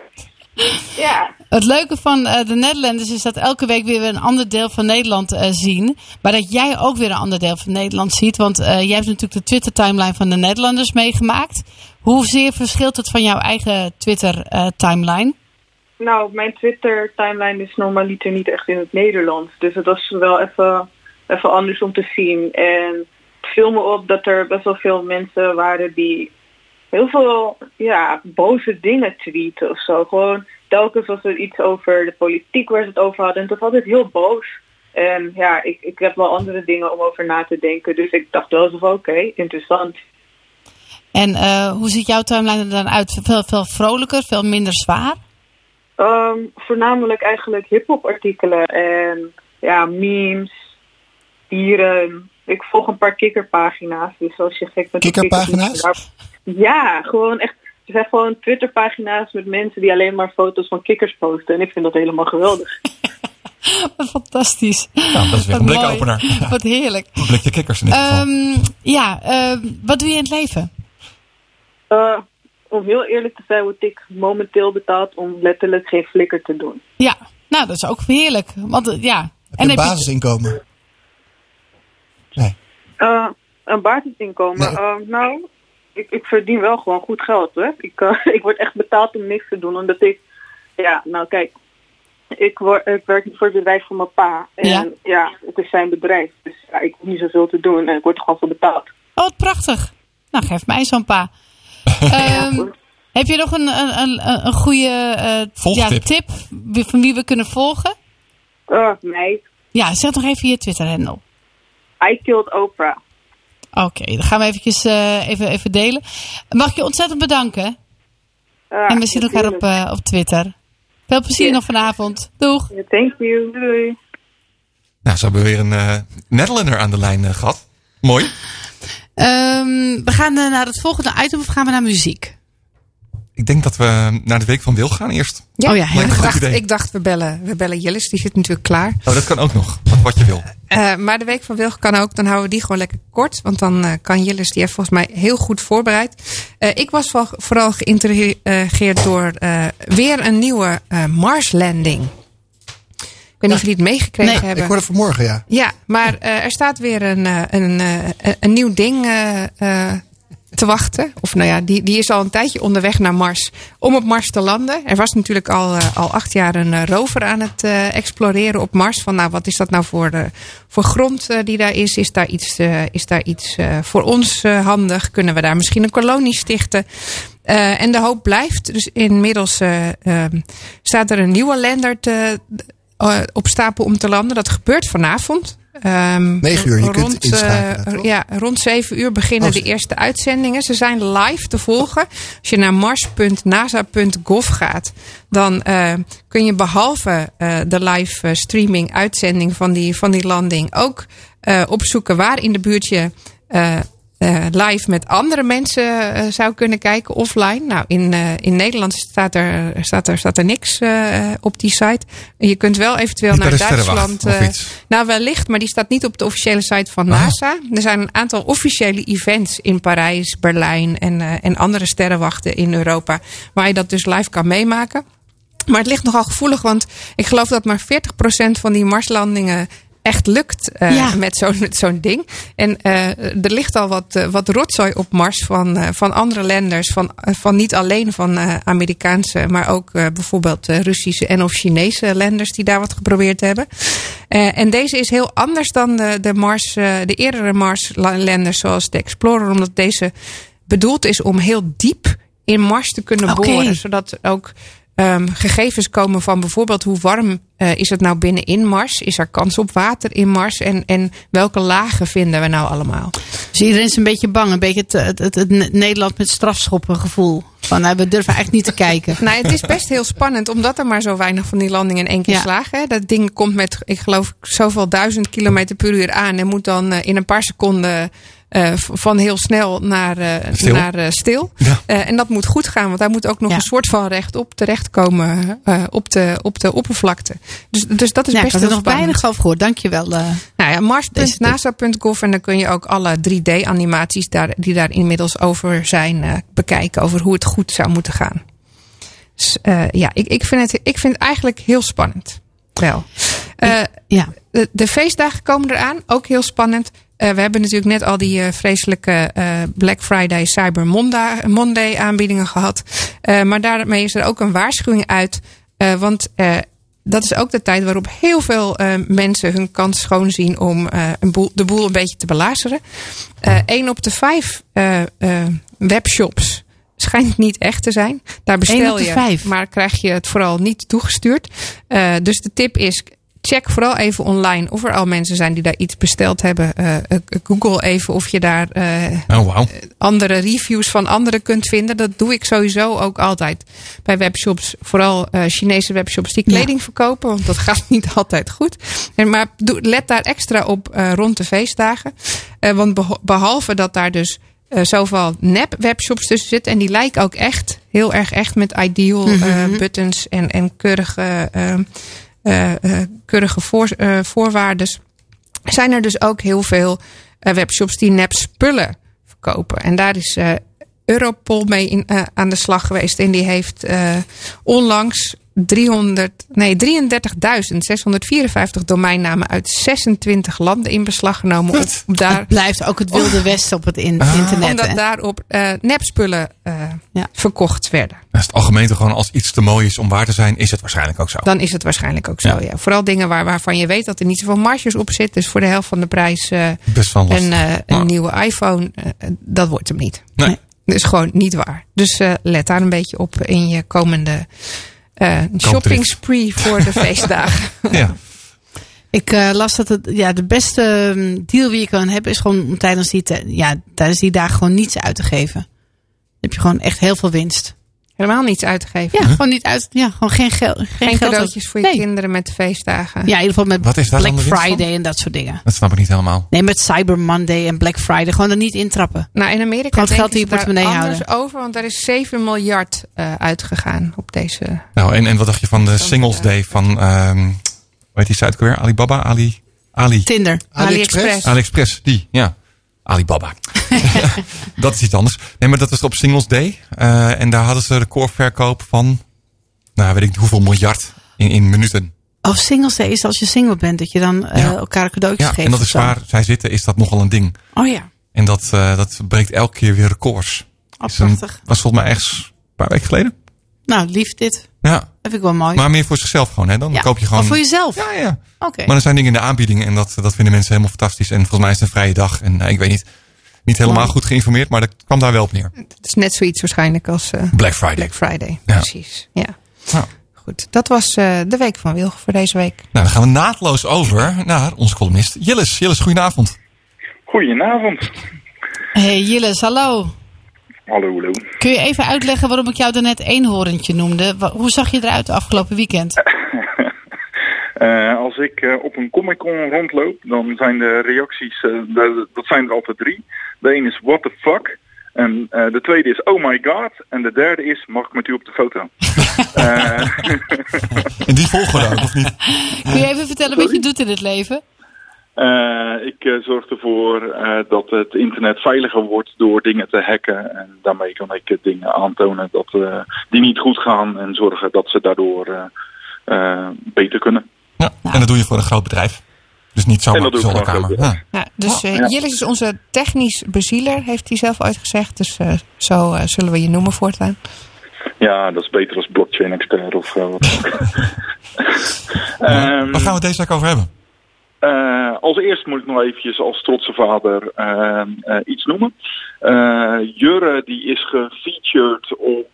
Ja, Het leuke van eh, de Nederlanders is dat elke week weer een ander deel van Nederland eh, zien. Maar dat jij ook weer een ander deel van Nederland ziet. Want eh, jij hebt natuurlijk de Twitter-timeline van de Nederlanders meegemaakt. Hoezeer verschilt het van jouw eigen Twitter-timeline? nou, mijn Twitter timeline is normaliter niet echt in het Nederlands. Dus het was wel even, even anders om te zien. En het viel me op dat er best wel veel mensen waren die heel veel ja, boze dingen tweeten of zo. Gewoon telkens was er iets over de politiek waar ze het over hadden. En het was altijd heel boos. En ja, ik, ik heb wel andere dingen om over na te denken. Dus ik dacht wel zo van oké, interessant. En eh, hoe ziet jouw timeline er dan uit? Veel, veel vrolijker, veel minder zwaar? Ehm, voornamelijk eigenlijk hip-hop artikelen en ja, memes, dieren. Ik volg een paar kikkerpagina's. Dus als je gek bent Kikkerpagina's? Ja, gewoon echt. Er zijn gewoon Twitterpagina's met mensen die alleen maar foto's van kikkers posten. En ik vind dat helemaal geweldig. Wat fantastisch. Ja, dat is weer Wat een mooi. blikopener. Wat heerlijk. Een blikje kikkers in dit geval. Ehm, ja, ehm, wat doe je in het leven? Eh, om heel eerlijk te zijn word ik momenteel betaald om letterlijk geen flikker te doen. Ja, nou, dat is ook heerlijk. Want eh, ja. Heb je een basisinkomen? Nee. Eh, een basisinkomen? Nee. Eh, nou, ik, ik verdien wel gewoon goed geld hoor. Ik, eh, ik word echt betaald om niks te doen. Omdat ik, ja, nou kijk, ik, word, ik werk niet voor het bedrijf van mijn pa. En Ja. ja, het is zijn bedrijf. Dus ja, ik hoef niet zoveel te doen en ik word er gewoon voor betaald. Oh, wat prachtig. Nou, geef mij zo'n pa. Ehm, heb je nog een, een, een, een goede eh, ja, tip wie- van wie we kunnen volgen? Eh, nee, Ja, zeg nog even je Twitter-handle. I killed Oprah. Oké, dan gaan we eventjes, eh, even, even delen. Mag ik je ontzettend bedanken? Ah, en we zien elkaar op, op Twitter. Veel plezier nog vanavond. Doeg. Thank you. Doei. Nou, ze hebben weer een eh Nederlander aan de lijn eh, gehad. Mooi. Ehm, we gaan eh, naar het volgende item of gaan we naar muziek? Ik denk dat we naar de Week van Wil gaan eerst. Ja, Oh ja, heel ik, dacht, ik dacht, we bellen, we bellen Jillis, die zit natuurlijk klaar. Oh, dat kan ook nog. Wat, wat je wil. Eh, maar de week van Wilg kan ook. Dan houden we die gewoon lekker kort. Want dan eh, kan Jillis, die heeft volgens mij heel goed voorbereid. Eh, ik was wel- vooral geïntrigeerd door eh, weer een nieuwe Mars landing. Ik weet niet of jullie het meegekregen Nee, hebben. Ik hoorde vanmorgen, ja. Ja, maar eh, er staat weer een, eh, een, eh, een nieuw ding te wachten. Of nou ja, die, die is al een tijdje onderweg naar Mars. Om op Mars te landen. Er was natuurlijk al, al acht jaar een rover aan het exploreren op Mars. Van nou, wat is dat nou voor, voor grond die daar is? Is daar iets, is daar iets voor ons handig? Kunnen we daar misschien een kolonie stichten? En de hoop blijft. Dus inmiddels eh, ehm, staat er een nieuwe lander te, op stapel om te landen. Dat gebeurt vanavond. Ehm, Negen uur, je kunt rond, eh, inschakelen, toch? ja, rond zeven uur beginnen Oh, de eerste uitzendingen. Ze zijn live te volgen. Als je naar mars.nasa.gov gaat, dan eh, kun je behalve eh, de live eh, streaming uitzending van die, van die landing ook eh, opzoeken waar in de buurt je eh, live met andere mensen eh, zou kunnen kijken offline. Nou, in, eh, in Nederland staat er, staat er, staat er niks op die site. Je kunt wel eventueel naar Duitsland. nou, wellicht, maar die staat niet op de officiële site van Ah. NASA. Er zijn een aantal officiële events in Parijs, Berlijn en, en andere sterrenwachten in Europa. Waar je dat dus live kan meemaken. Maar het ligt nogal gevoelig, want ik geloof dat maar 40% van die Marslandingen echt lukt eh, Ja. met zo'n zo'n ding. En eh, er ligt al wat, eh, wat rotzooi op Mars van, van andere lenders. Van, van niet alleen van Amerikaanse, maar ook bijvoorbeeld Russische en of Chinese lenders die daar wat geprobeerd hebben. En deze is heel anders dan de, de, Mars, de eerdere Mars-lenders zoals de Explorer. Omdat deze bedoeld is om heel diep in Mars te kunnen boren. Zodat ook ehm, gegevens komen van bijvoorbeeld hoe warm eh, is het nou binnenin Mars? Is er kans op water in Mars? En, en welke lagen vinden we nou allemaal? Dus iedereen is een beetje bang. Een beetje het, het, het, Nederland met strafschoppen gevoel. Van nou, we durven eigenlijk niet te kijken. Nou, het is best heel spannend, omdat er maar zo weinig van die landingen in één keer Ja. slagen. hè. Dat ding komt met, ik geloof, zoveel duizend kilometer per uur aan. En moet dan eh, in een paar seconden eh, van heel snel naar, eh, Stil. naar eh, stil. Ja. Eh, en dat moet goed gaan, want daar moet ook nog Ja. een soort van rechtop terechtkomen eh, op, de, op de oppervlakte. Dus, dus dat is Ja, ik best had heel er nog spannend. weinig over gehoord. Dankjewel. eh Nou ja, mars.nasa.gov en dan kun je ook alle 3D-animaties daar, die daar inmiddels over zijn eh, bekijken. Over hoe het goed zou moeten gaan. Dus eh, ja, ik, ik, vind het, ik vind het eigenlijk heel spannend. Wel. Eh, ja. de, de feestdagen komen eraan, ook heel spannend. Eh, we hebben natuurlijk net al die eh, vreselijke eh, Black Friday, Cyber Monday, Monday aanbiedingen gehad. Eh, maar daarmee is er ook een waarschuwing uit. Want dat is ook de tijd waarop heel veel mensen hun kans schoon zien om een boel, de boel een beetje te belazeren. Eén op de vijf webshops schijnt niet echt te zijn. Daar bestel je, maar krijg je het vooral niet toegestuurd. Dus de tip is, check vooral even online of er al mensen zijn die daar iets besteld hebben. Eh, eh, Google even of je daar eh, Oh, andere reviews van anderen kunt vinden. Dat doe ik sowieso ook altijd bij webshops. Vooral eh, Chinese webshops die kleding verkopen. Want dat gaat niet altijd goed. En maar doe, let daar extra op eh, rond de feestdagen. Eh, want behalve dat daar dus zoveel nep webshops tussen zitten. En die lijken ook echt heel erg echt met ideal eh, Mhm. buttons en, en keurige, keurige voor, eh, voorwaardes. Zijn er dus ook heel veel eh, webshops die nep spullen verkopen. En daar is eh, Europol mee in, eh, aan de slag geweest. En die heeft eh, onlangs 300, nee, 33.654 domeinnamen uit 26 landen in beslag genomen. Om Wat? daar, Het blijft ook het wilde westen op het in- Ah. internet. omdat hè? daarop eh, nepspullen eh, Ja. verkocht werden. Dat is het algemeen toch gewoon als iets te mooi is om waar te zijn, is het waarschijnlijk ook zo. Dan is het waarschijnlijk ook zo. Ja. Ja. Vooral dingen waar, waarvan je weet dat er niet zoveel marges op zit. Dus voor de helft van de prijs eh, Best een, eh, een Maar- nieuwe iPhone, dat wordt hem niet. Nee. Dat is gewoon niet waar. Dus eh, let daar een beetje op in je komende eh shopping spree voor de feestdagen. Ja. Ik eh, las dat het, ja, de beste mm, deal die je kan hebben is gewoon om tijdens die, ja, tijdens die dagen gewoon niets uit te geven. Dan heb je gewoon echt heel veel winst. Helemaal niets uitgegeven. Ja, gewoon niet uit. Ja, gewoon geen, geld geen, Geen geld uit- cadeautjes voor je Nee. kinderen met de feestdagen. Ja, in ieder geval met Wat is daar dan Black? Friday en dat soort dingen. Dat snap ik niet helemaal. Nee, met Cyber Monday en Black Friday. Gewoon er niet intrappen. Nou, in Amerika Gewoon het geld in je daar portemonnee anders over, want er is 7 miljard eh, uitgegaan op deze. Nou, en, en wat dacht je van de Singles Day van, ehm hoe heet die site weer? Alibaba? Ali? Ali? Tinder. AliExpress. AliExpress, die, ja. Alibaba. dat is iets anders. Nee, maar dat was op Singles Day. Eh, en daar hadden ze recordverkoop van, nou weet ik hoeveel miljard in, in minuten. Oh, singles day is als je single bent. Dat je dan eh, elkaar cadeautjes Ja, geeft. en dat of is waar zij zitten, is dat nogal een ding. Oh ja. En dat, eh, dat breekt elke keer weer records. Oh, een- was volgens mij ergens een paar weken geleden. Nou, lief dit. Ja, Dat vind ik wel mooi. maar meer voor zichzelf gewoon. Hè? Dan ja. koop je gewoon... Of voor jezelf? Ja, ja. Oké. Maar er zijn dingen in de aanbiedingen en dat, dat vinden mensen helemaal fantastisch. En volgens mij is het een vrije dag. En eh, ik weet niet, niet helemaal Mooi. goed geïnformeerd, maar dat kwam daar wel op neer. Het is net zoiets waarschijnlijk als eh, Black Friday. Black Friday. Ja. Precies. Ja. Nou, Goed, dat was eh, de week van Wilg voor deze week. nou, dan gaan we naadloos over naar onze columnist Jillis. Jillis, goedenavond. Goedenavond. Hey Jilles, hallo. Hallo, hallo. Kun je even uitleggen waarom ik jou daarnet eenhoorntje noemde? Hoe zag je eruit de afgelopen weekend? Eh, als ik eh, op een Comic Con rondloop, dan zijn de reacties, eh, de- dat zijn er altijd drie. De een is what the fuck. En eh, de tweede is oh my god. En de derde is mag ik met u op de foto? Eh, In die volgorde ook, of niet? Kun je even vertellen wat je doet in het leven? Eh, ik eh, zorg ervoor eh, dat het internet veiliger wordt door dingen te hacken. En daarmee kan ik dingen aantonen dat, eh, die niet goed gaan. En zorgen dat ze daardoor beter kunnen. Ja, en dat doe je voor een groot bedrijf. Dus niet zomaar de groot Ja. Ja, dus Ja. Jillis is onze technisch bezieler, heeft hij zelf uitgezegd. Dus eh, zo eh, zullen we je noemen voortaan. Ja, dat is beter als blockchain expert of wat dan ook. Ehm, Waar gaan we het deze week over hebben? Eh, als eerst moet ik nog eventjes als trotse vader ehm, eh, iets noemen. Eh, Jurre die is gefeatured op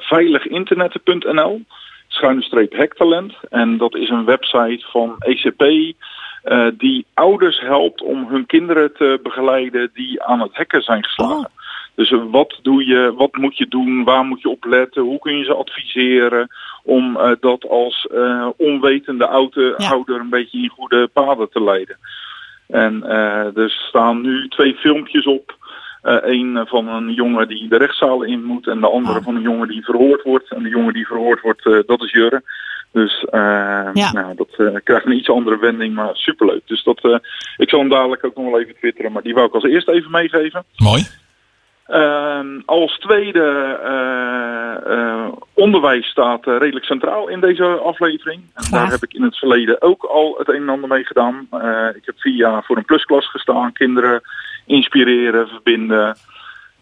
veiliginternetten.nl schuine streep. En dat is een website van ECP die ouders helpt om hun kinderen te begeleiden die aan het hacken zijn geslagen. Dus wat doe je, wat moet je doen, waar moet je op letten, hoe kun je ze adviseren om eh, dat als eh, onwetende oude Ja. ouder een beetje in goede paden te leiden. En eh, er staan nu twee filmpjes op. Eén van een jongen die de rechtszaal in moet en de andere Oh. van een jongen die verhoord wordt. En de jongen die verhoord wordt, eh, dat is Jurre. Dus Ja. nou, dat eh, krijgt een iets andere wending, maar superleuk. Dus dat, eh, ik zal hem dadelijk ook nog wel even twitteren, maar die wou ik als eerste even meegeven. Mooi. Ehm, als tweede eh, eh, onderwijs staat eh, redelijk centraal in deze aflevering. En daar heb ik in het verleden ook al het een en ander mee gedaan. Ik heb vier jaar voor een plusklas gestaan. Kinderen inspireren, verbinden.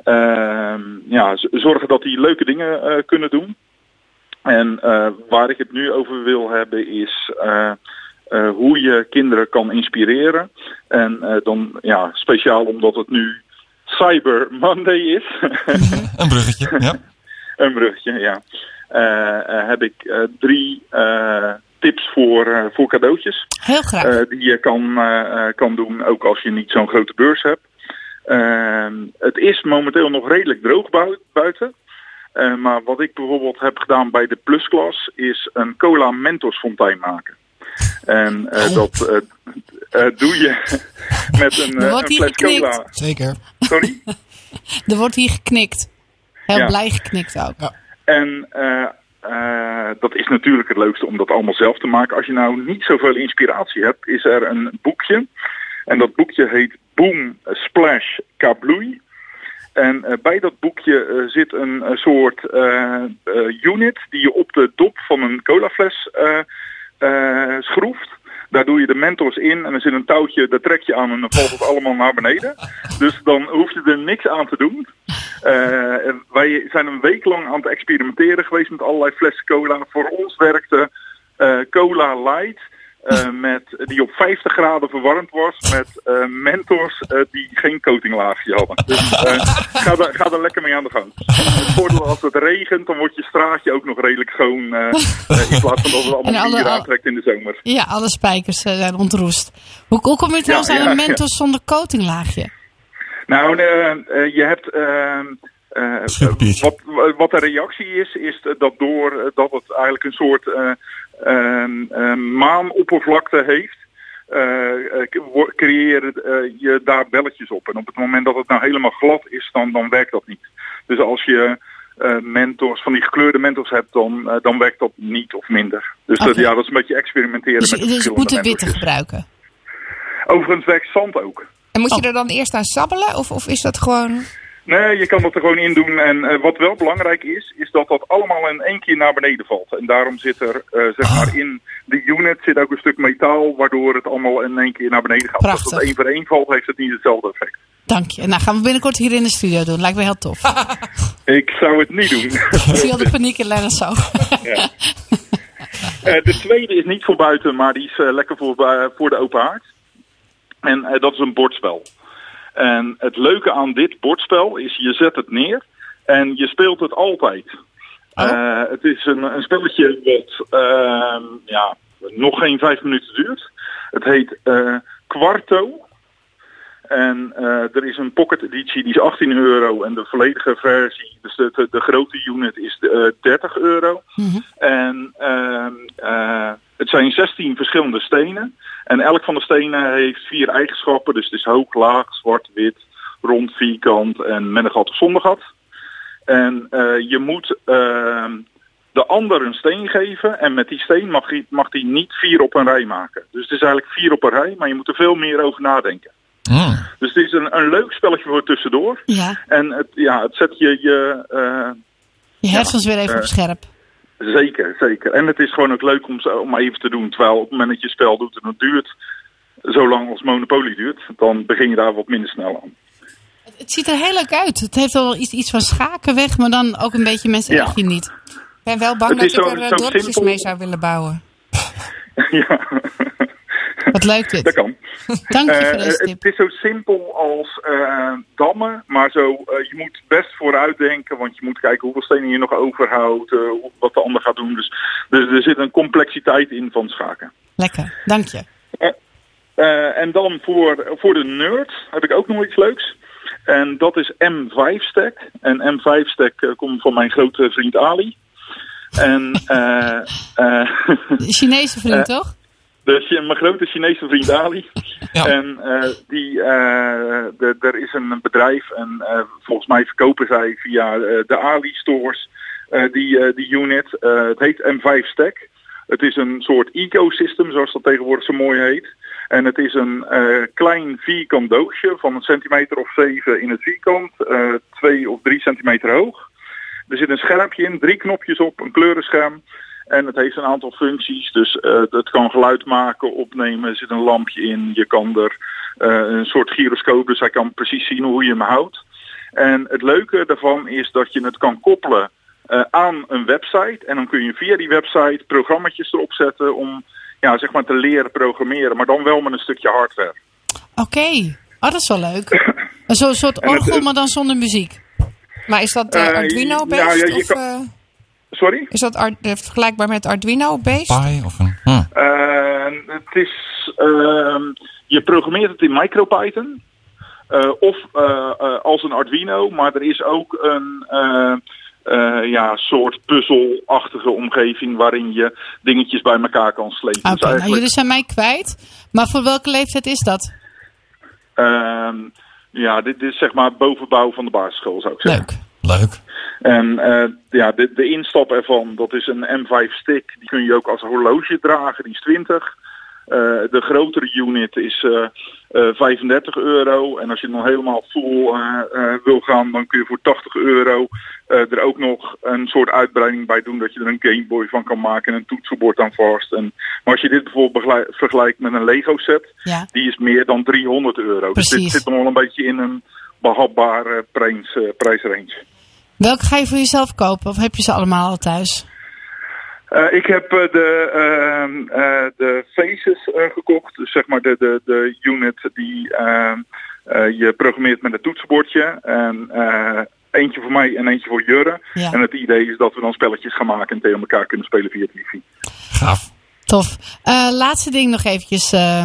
Ehm, ja, zorgen dat die leuke dingen kunnen doen. En waar ik het nu over wil hebben is hoe je kinderen kan inspireren. En dan ja, speciaal omdat het nu Cyber Monday is. Een bruggetje, ja. een bruggetje, ja. Eh, eh, heb ik eh, drie eh, tips voor, eh, voor cadeautjes. Heel graag. eh, die je kan, eh, eh, kan doen, ook als je niet zo'n grote beurs hebt. Ehm, het is momenteel nog redelijk droog bui- buiten. Eh, maar wat ik bijvoorbeeld heb gedaan bij de plusklas is een cola Mentos fontein maken. En eh, dat eh, eh, doe je met een, Er wordt een hier fles geknikt. cola. Zeker. Sorry? Er wordt hier geknikt. Heel Ja. blij geknikt ook. En eh, eh, dat is natuurlijk het leukste om dat allemaal zelf te maken. Als je nou niet zoveel inspiratie hebt, is er een boekje. En dat boekje heet Boom Splash Kabloei. En eh, bij dat boekje eh, zit een, soort eh, eh, unit die je op de dop van een colafles eh, schroeft. Daar doe je de Mentos in en er zit een touwtje, daar trek je aan en dan valt het allemaal naar beneden. Dus dan hoef je er niks aan te doen. En wij zijn een week lang aan het experimenteren geweest met allerlei flessen cola. Voor ons werkte eh, cola light eh, met, die op 50 graden verwarmd was met eh, Mentos eh, die geen coatinglaagje hadden. Dus eh, ga, er, ga er lekker mee aan de gang. Het voordeel als het regent, dan wordt je straatje ook nog redelijk schoon. in plaats van dat het allemaal alle- aantrekt in de zomer. Ja, alle spijkers zijn ontroest. Hoe, hoe kom je trouwens Ja, aan ja, een ja. Mentos zonder coatinglaagje? Nou, je hebt. ehm, eh, wat, wat de reactie is, is dat door eh, dat het eigenlijk een soort maanoppervlakte heeft, eh, eh, creëren eh, je daar belletjes op. En op het moment dat het nou helemaal glad is, dan, dan werkt dat niet. Dus als je mentors, van die gekleurde mentors hebt, dan, dan werkt dat niet of minder. Dus dat, ja, dat is een beetje experimenteren Dus, met de dus verschillende moet witte gebruiken. Overigens werkt zand ook. En moet je Oh. er dan eerst aan sabbelen? Of, of is dat gewoon... Nee, je kan dat er gewoon in doen. En eh, wat wel belangrijk is, is dat dat allemaal in één keer naar beneden valt. En daarom zit er, eh, zeg maar, in de unit zit ook een stuk metaal, waardoor het allemaal in één keer naar beneden gaat. Prachtig. Als het één voor één valt, heeft het niet hetzelfde effect. Dank je. Nou, gaan we binnenkort hier in de studio doen. Lijkt me heel tof. Ik zou het niet doen. Ik zie al de paniek in Lennart zo. Ja. Eh, de tweede is niet voor buiten, maar die is lekker voor, voor de open haard. En dat is een bordspel. En het leuke aan dit bordspel is, je zet het neer en je speelt het altijd. Eh, het is een, een spelletje wat ehm, ja, nog geen vijf minuten duurt. Het heet eh Quarto. En eh, er is een pocket editie, die is 18 euro. En de volledige versie, dus de, de, de grote unit, is eh 30 euro. En ehm, eh, het zijn 16 verschillende stenen. En elk van de stenen heeft vier eigenschappen. Dus het is hoog, laag, zwart, wit, rond, vierkant en met een gat of zonder gat. En eh, je moet ehm, de ander een steen geven. En met die steen mag hij mag die niet vier op een rij maken. Dus het is eigenlijk vier op een rij, maar je moet er veel meer over nadenken. Mm. Dus het is een, een leuk spelletje voor tussendoor. Ja, En het, ja, het zet je, je eh, je hersens weer even eh, op scherp. Zeker, zeker. En het is gewoon ook leuk om, om even te doen. Terwijl op het moment dat je spel doet en het duurt zo lang als Monopoly duurt, dan begin je daar wat minder snel aan. Het ziet er heel leuk uit. Het heeft wel iets, iets van schaken weg, maar dan ook een beetje mensen Ja. echt niet. Ik ben wel bang dat ik er eh, dorpjes mee zou willen bouwen. ja, Wat leuk dat dit. kan. Dank je Eh, voor deze het, tip. het is zo simpel als eh, dammen, maar zo, eh, je moet best vooruit denken, want je moet kijken hoeveel stenen je nog overhoudt, eh, wat de ander gaat doen. Dus, dus er zit een complexiteit in van schaken. Lekker, dank je. Eh, en dan voor, voor de nerd heb ik ook nog iets leuks. En dat is M5-stack. En M5-stack eh, komt van mijn grote vriend Ali. En eh, eh, De Chinese vriend, toch? Dus je- mijn grote Chinese vriend Ali. Ja. En eh, die, eh, de- er is een bedrijf en eh, volgens mij verkopen zij via de Ali stores die, die unit. Het heet M5 Stack. Het is een soort ecosystem, zoals dat tegenwoordig zo mooi heet. En het is een klein vierkant doosje van een centimeter of zeven in het vierkant, twee of drie centimeter hoog. Er zit een schermpje in, drie knopjes op, een kleurenscherm. En het heeft een aantal functies. Dus eh, het kan geluid maken, opnemen. Er zit een lampje in. Je kan er eh, een soort gyroscoop. Dus hij kan precies zien hoe je hem houdt. En het leuke daarvan is dat je het kan koppelen eh, aan een website. En dan kun je via die website programma's erop zetten om ja, zeg maar te leren programmeren. Maar dan wel met een stukje hardware. Oké. Oh, dat is wel leuk. Een zo- soort orgel, maar dan zonder muziek. Maar is dat Arduino-based? ja, je of kan- Sorry? is dat ar- eh, vergelijkbaar met Arduino-based? Pi of een... hm. Eh, het is, ehm, je programmeert het in MicroPython. Eh, of eh, als een Arduino, maar er is ook een eh, eh, ja, soort puzzelachtige omgeving waarin je dingetjes bij elkaar kan slepen. Oké, Dus nou eigenlijk, jullie zijn mij kwijt. Maar voor welke leeftijd is dat? ehm, ja, dit, dit is zeg maar bovenbouw van de basisschool zou ik zeggen. Leuk. Leuk. En eh, ja, de, de instap ervan, dat is een M5 stick. Die kun je ook als horloge dragen, die is 20. Eh, de grotere unit is eh, eh, 35 euro. En als je dan helemaal full eh, wil gaan, dan kun je voor 80 euro er ook nog een soort uitbreiding bij doen. Dat je er een Game Boy van kan maken en een toetsenbord aan vast. En, maar als je dit bijvoorbeeld vergelijkt met een Lego set, Ja. die is meer dan 300 euro. Dus dit zit nog wel een beetje in een behapbare prijs, prijsrange. Welke ga je voor jezelf kopen? Of heb je ze allemaal al thuis? Eh, ik heb eh, de, ehm, eh, de Faces eh, gekocht. Dus zeg maar de, de, de unit die ehm, eh, je programmeert met een toetsenbordje. En eh, eentje voor mij en eentje voor Jurre. Ja. En het idee is dat we dan spelletjes gaan maken en tegen elkaar kunnen spelen via het wifi. Gaaf. Tof. Eh, laatste ding nog eventjes, eh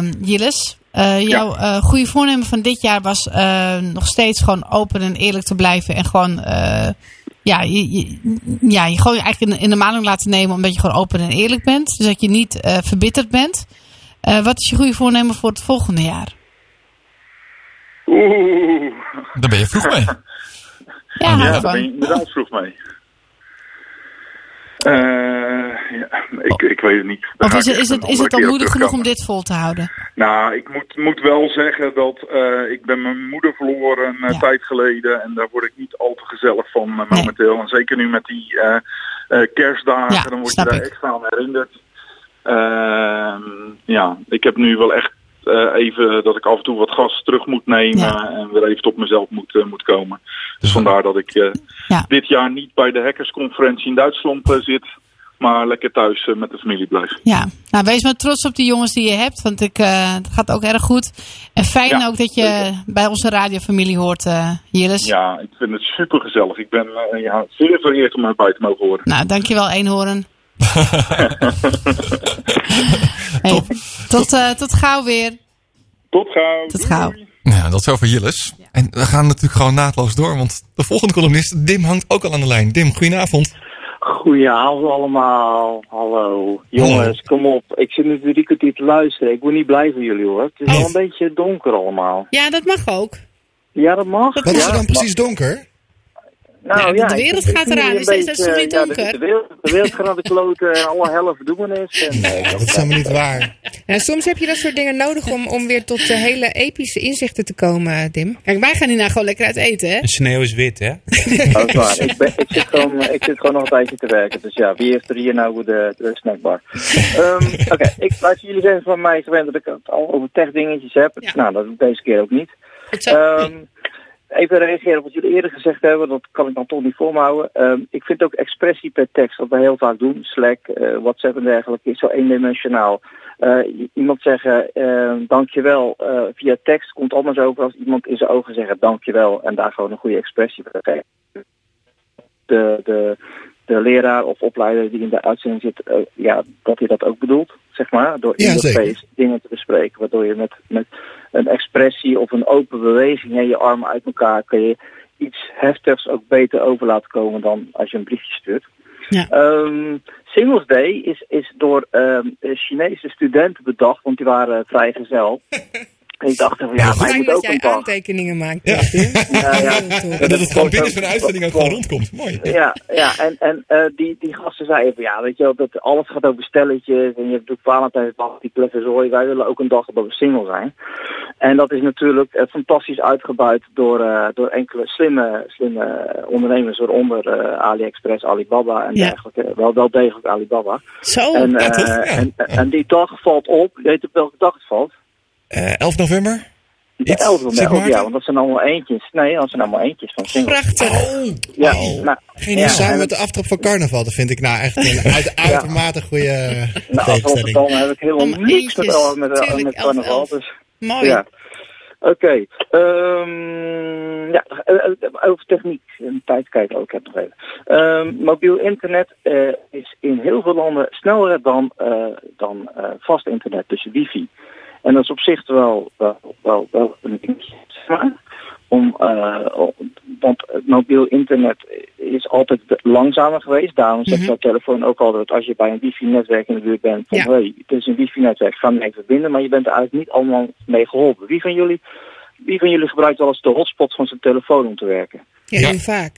Eh, jouw eh, goede voornemen van dit jaar was eh, nog steeds gewoon open en eerlijk te blijven. En gewoon, eh, ja, je, je, ja, je gewoon eigenlijk in, in de maling laten nemen omdat je gewoon open en eerlijk bent. Dus dat je niet eh, verbitterd bent. Eh, wat is je goede voornemen voor het volgende jaar? Oeh. Daar ben je vroeg mee. Ja, Ja, daar ben je inderdaad vroeg mee. Eh, ja, ik, ik weet het niet. Daar Of is het, is het, is het op moedig genoeg om dit vol te houden? Nou, ik moet, moet wel zeggen dat eh, ik ben mijn moeder verloren een Ja. tijd geleden. En daar word ik niet al te gezellig van eh, momenteel. En zeker nu met die eh, eh, kerstdagen, Ja, dan word je daar ik. extra aan herinnerd. Ehm, ja, ik heb nu wel echt eh, even dat ik af en toe wat gas terug moet nemen. Ja. En weer even tot mezelf moet, eh, moet komen. Dus vandaar dat ik eh, Ja. dit jaar niet bij de hackersconferentie in Duitsland zit. Maar lekker thuis met de familie blijf. Ja, nou wees maar trots op de jongens die je hebt, want ik, het gaat ook erg goed. En fijn Ja, ook dat je zeker. bij onze radiofamilie hoort, Jilles. Ja, ik vind het super gezellig. Ik ben ja, zeer vereerd om erbij te mogen horen. Nou, dankjewel Eenhoorn. Hey, tot, eh, tot gauw weer. Tot gauw. Tot gauw. Nou ja, dat is over Jilles. En we gaan natuurlijk gewoon naadloos door, want de volgende columnist, Dim, hangt ook al aan de lijn. Dim, goedenavond. Goedenavond allemaal. Hallo. Jongens, kom op. Ik zit nu drie kwartier te luisteren. Ik word niet blij van jullie hoor. Het is wel een beetje donker allemaal. Ja, dat mag ook. Ja, dat mag. Wat is er dan precies donker? Nou, Ja, ja, de wereld ik gaat eraan, dus is dat beetje, zo niet ja, de- donker? De, wereld, de wereld gaat naar de kloten en alle helle verdoemenis. En, eh, Dat is helemaal niet waar. Nou, soms heb je dat soort dingen nodig om, om weer tot de hele epische inzichten te komen, Dim. Kijk, wij gaan hierna gewoon lekker uit eten, hè? En sneeuw is wit, hè? dat is waar. Ik, ben, ik, zit gewoon, eh, ik zit gewoon nog een tijdje te werken. Dus ja, wie heeft er hier nou de, de snackbar? Ehm, Oké, ik luister jullie zijn van mij gewend dat ik het al over tech dingetjes heb. Ja. Nou, dat doe ik deze keer ook niet. Goed zo. Ehm, even reageren op wat jullie eerder gezegd hebben, dat kan ik dan toch niet voor. Ehm, ik vind ook expressie per tekst, wat we heel vaak doen, Slack, eh, WhatsApp en dergelijke, is zo eendimensionaal. Eh, iemand zeggen ehm, dankjewel eh, via tekst komt anders over als iemand in zijn ogen zeggen dankjewel en daar gewoon een goede expressie per geven. De, de, de leraar of opleider die in de uitzending zit, eh, ja, dat hij dat ook bedoelt, zeg maar, door in Ja, de face dingen te bespreken, waardoor je met, met een expressie of een open beweging en je armen uit elkaar kun je iets heftigs ook beter over laten komen dan als je een briefje stuurt. Ja. Ehm, Singles Day is, is door ehm, Chinese studenten bedacht, want die waren vrijgezel. En ik dacht van ja, maar je Fijn moet dat ook jij een dag. aantekeningen maakt. Ja. Ja, ja. En dat het gewoon binnen zo'n uitzending ook gewoon rondkomt. Mooi. Ja, ja en, en eh, die, die gasten zeiden van ja, weet je wel, dat alles gaat over stelletjes en je hebt natuurlijk Valentijnsdag, die plefferzooi. Wij willen ook een dag dat we single zijn. En dat is natuurlijk eh, fantastisch uitgebuit door, eh, door enkele slimme, slimme ondernemers, waaronder eh, AliExpress, Alibaba en Ja. dergelijke. Wel, wel degelijk Alibaba. Zo. en, eh, toch? Ja. en, en die dag valt op, weet je op welke dag het valt? Eh 11 november? De Iets? 11 Sint november, ja, want dat zijn allemaal eentjes. Nee, dat zijn allemaal eentjes van singles. Prachtig. Ja, Oh. nou, Geen ja, samen en- met de aftrap van carnaval. Dat vind ik nou echt een uit, uitermate goede Nou, als tegenstelling. Rotterdam heb ik helemaal Om niks met, eentjes. met, met, Tuurlijk, met carnaval. elf. Dus, Mooi. ja. Oké. ehm, ja, eh, eh, over techniek. Een tijd kijken ook, ik heb nog even. Ehm, mobiel internet eh, is in heel veel landen sneller dan, eh, dan eh, vast internet, dus wifi. En dat is op zich wel, wel, wel, wel een. Om, eh, om- want het mobiel internet is altijd langzamer geweest. Daarom zegt Mhm. jouw telefoon ook altijd dat als je bij een wifi-netwerk in de buurt bent, van Ja. hey, het is een wifi-netwerk, ga mee verbinden, maar je bent er eigenlijk niet allemaal mee geholpen. Wie van jullie, wie van jullie gebruikt wel eens de hotspot van zijn telefoon om te werken? Ja, Ja. heel vaak.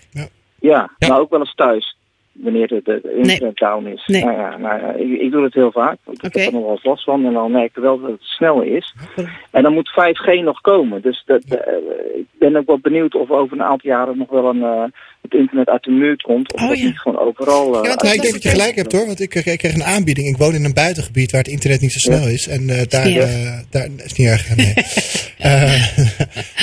Ja, Ja. maar ook wel eens thuis, wanneer de, de, internet down is. Nee. Nou ja, nou ja, ik, ik doe het heel vaak, want ik Oké. heb er nog wel eens last van en dan merk ik wel dat het snel is. En dan moet 5G nog komen. Dus dat, eh, ik ben ook wel benieuwd of over een aantal jaren nog wel een, eh, het internet uit de muur komt. Of Oh, dat ja. niet gewoon overal... eh, Ja, want Nou, uit- ik denk dat je gelijk hebt hoor, want ik, kreeg- ik kreeg een aanbieding. Ik woon in een buitengebied waar het internet niet zo snel is. En eh, daar, eh, daar is niet erg. Nee. Eh,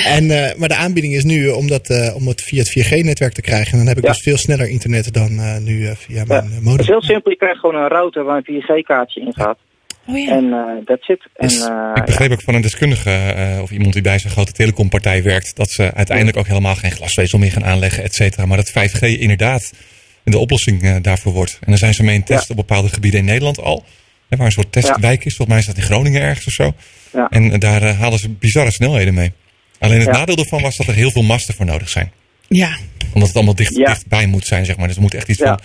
en, eh, maar de aanbieding is nu om, dat, eh, om het via het 4G-netwerk te krijgen. En dan heb ik Ja. dus veel sneller internet dan eh, nu eh, via Ja. mijn eh, Het modem. is heel simpel, je krijgt gewoon een router waar een 4G-kaartje in gaat. Oh ja. En eh that's it. En, Dus eh, ik begreep ook van een deskundige eh, of iemand die bij zo'n grote telecompartij werkt, dat ze uiteindelijk ook helemaal geen glasvezel meer gaan aanleggen, et cetera. Maar dat 5G inderdaad de oplossing eh, daarvoor wordt. En dan zijn ze mee in test op bepaalde gebieden in Nederland al. Hè, waar een soort testwijk is. Volgens mij is dat in Groningen ergens of zo. Ja. En daar halen ze bizarre snelheden mee. Alleen het Ja. nadeel ervan was dat er heel veel masten voor nodig zijn. Ja. Omdat het allemaal dicht, Ja. dichtbij moet zijn, zeg maar. Dus er moet echt iets Ja. van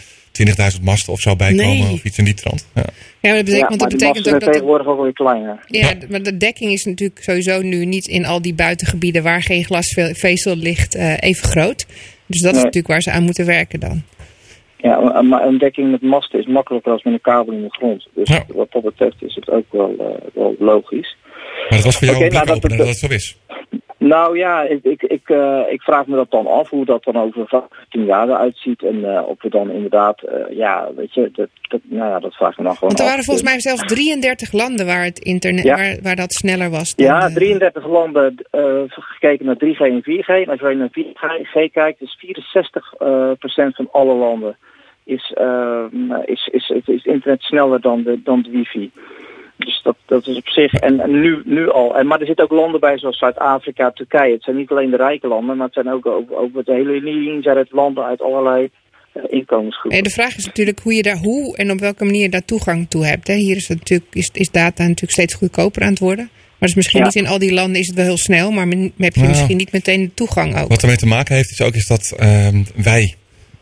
20.000 masten of zo bij Nee. komen. Of iets in die trant. Ja. Ja, maar dat betekent, ja, want maar dat betekent ook dat... de- tegenwoordig ook weer kleiner. Ja, maar de dekking is natuurlijk sowieso nu niet in al die buitengebieden waar geen glasvezel ligt eh, even groot. Dus dat is natuurlijk waar ze aan moeten werken dan. Ja, maar een dekking met masten is makkelijker als met een kabel in de grond. Dus Ja. wat dat betreft is het ook wel, eh, wel logisch. Maar dat was voor jou een blik nou, dat- dat het zo is. Nou ja, ik, ik, ik, eh, ik vraag me dat dan af hoe dat dan over 15 jaar eruit ziet. En eh, of we dan inderdaad, eh, ja, weet je, dat, dat, nou ja, dat vraag ik me dan gewoon Want er af. waren volgens mij zelfs 33 landen waar, het internet, Ja. waar, waar dat sneller was. Dan, Ja, eh, 33 landen gekeken naar 3G en 4G. En als je naar 4G kijkt, is 64% eh, procent van alle landen is, is, is, is, is internet sneller dan de, dan de wifi. Dus dat, dat is op zich, en, en nu, nu al. En, maar er zitten ook landen bij zoals Zuid-Afrika, Turkije. Het zijn niet alleen de rijke landen, maar het zijn ook over, de hele linie zijn het landen uit allerlei eh, inkomensgroepen. Nee, de vraag is natuurlijk hoe je daar hoe en op welke manier daar toegang toe hebt. Hè. Hier is, het natuurlijk, is, is data natuurlijk steeds goedkoper aan het worden. Maar dus misschien Ja. niet in al die landen is het wel heel snel, maar men- heb je Nou. misschien niet meteen de toegang ook. Wat ermee te maken heeft, is ook is dat ehm, wij,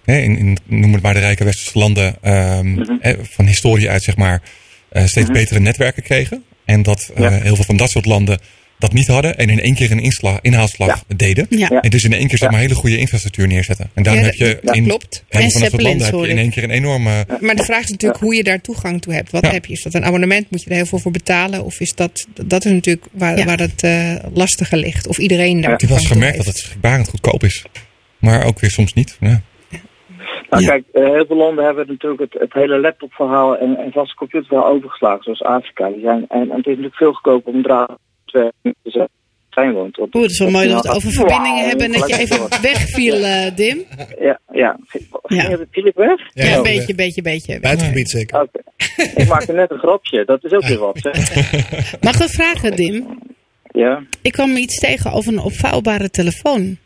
hè, in, in, noem het maar de rijke westerse landen, ehm, Mhm. hè, van historie uit zeg maar, eh, steeds betere netwerken kregen. En dat eh, Ja. heel veel van dat soort landen dat niet hadden en in één keer een inslag, inhaalslag deden. Ja. En dus in één keer zeg maar hele goede infrastructuur neerzetten. En daarom Ja, heb je dat in klopt. En van dat soort landen heb je in één keer een enorme... Maar de vraag is natuurlijk hoe je daar toegang toe hebt. Wat Ja. heb je? Is dat een abonnement? Moet je er heel veel voor betalen? Of is dat, dat is natuurlijk waar, Ja. waar het eh lastige ligt. Of iedereen daar Ik heb wel eens gemerkt dat het schrikbarend goedkoop is. Maar ook weer soms niet. Ja. Nou Ja. kijk, eh, heel veel landen hebben natuurlijk het, het hele laptopverhaal en, en vaste computerverhaal overgeslagen, zoals Afrika. Die zijn, en, en het is natuurlijk veel goedkoper om draad te zetten zijn woont. Want Oeh, het is wel mooi dat we het over verbindingen hebben en dat je even door. wegviel, eh, Dim. Ja, ja. Ja. Ging het Philip weg? Ja, Ja, ja, een beetje, beetje, beetje. Buitengebied zeker. Oké. Ik maakte net een grapje, dat is ook weer wat. Mag ik een vragen, Dim? Ja. Ik kwam iets tegen over een opvouwbare telefoon.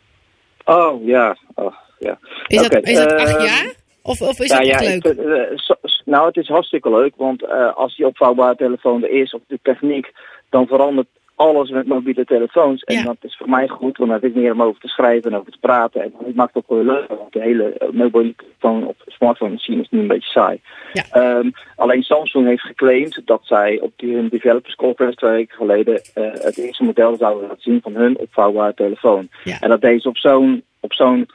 Oh, ja. Oh, ja. Is dat, is dat acht ehm, jaar? Of, of is dat ja, leuk? vind, eh, nou, het is hartstikke leuk, want eh, als die opvouwbare telefoon er is, of de techniek, dan verandert alles met mobiele telefoons. En Ja. dat is voor mij goed, want dan heb ik meer om over te schrijven en over te praten. En het maakt het ook wel leuk, want de hele eh, mobiele telefoon op smartphone zien is nu een beetje saai. Ja. Ehm, alleen Samsung heeft geclaimd dat zij op die, hun developers conference twee weken geleden het eerste model zouden laten zien van hun opvouwbare telefoon. Ja. En dat deed ze op zo'n op zo'n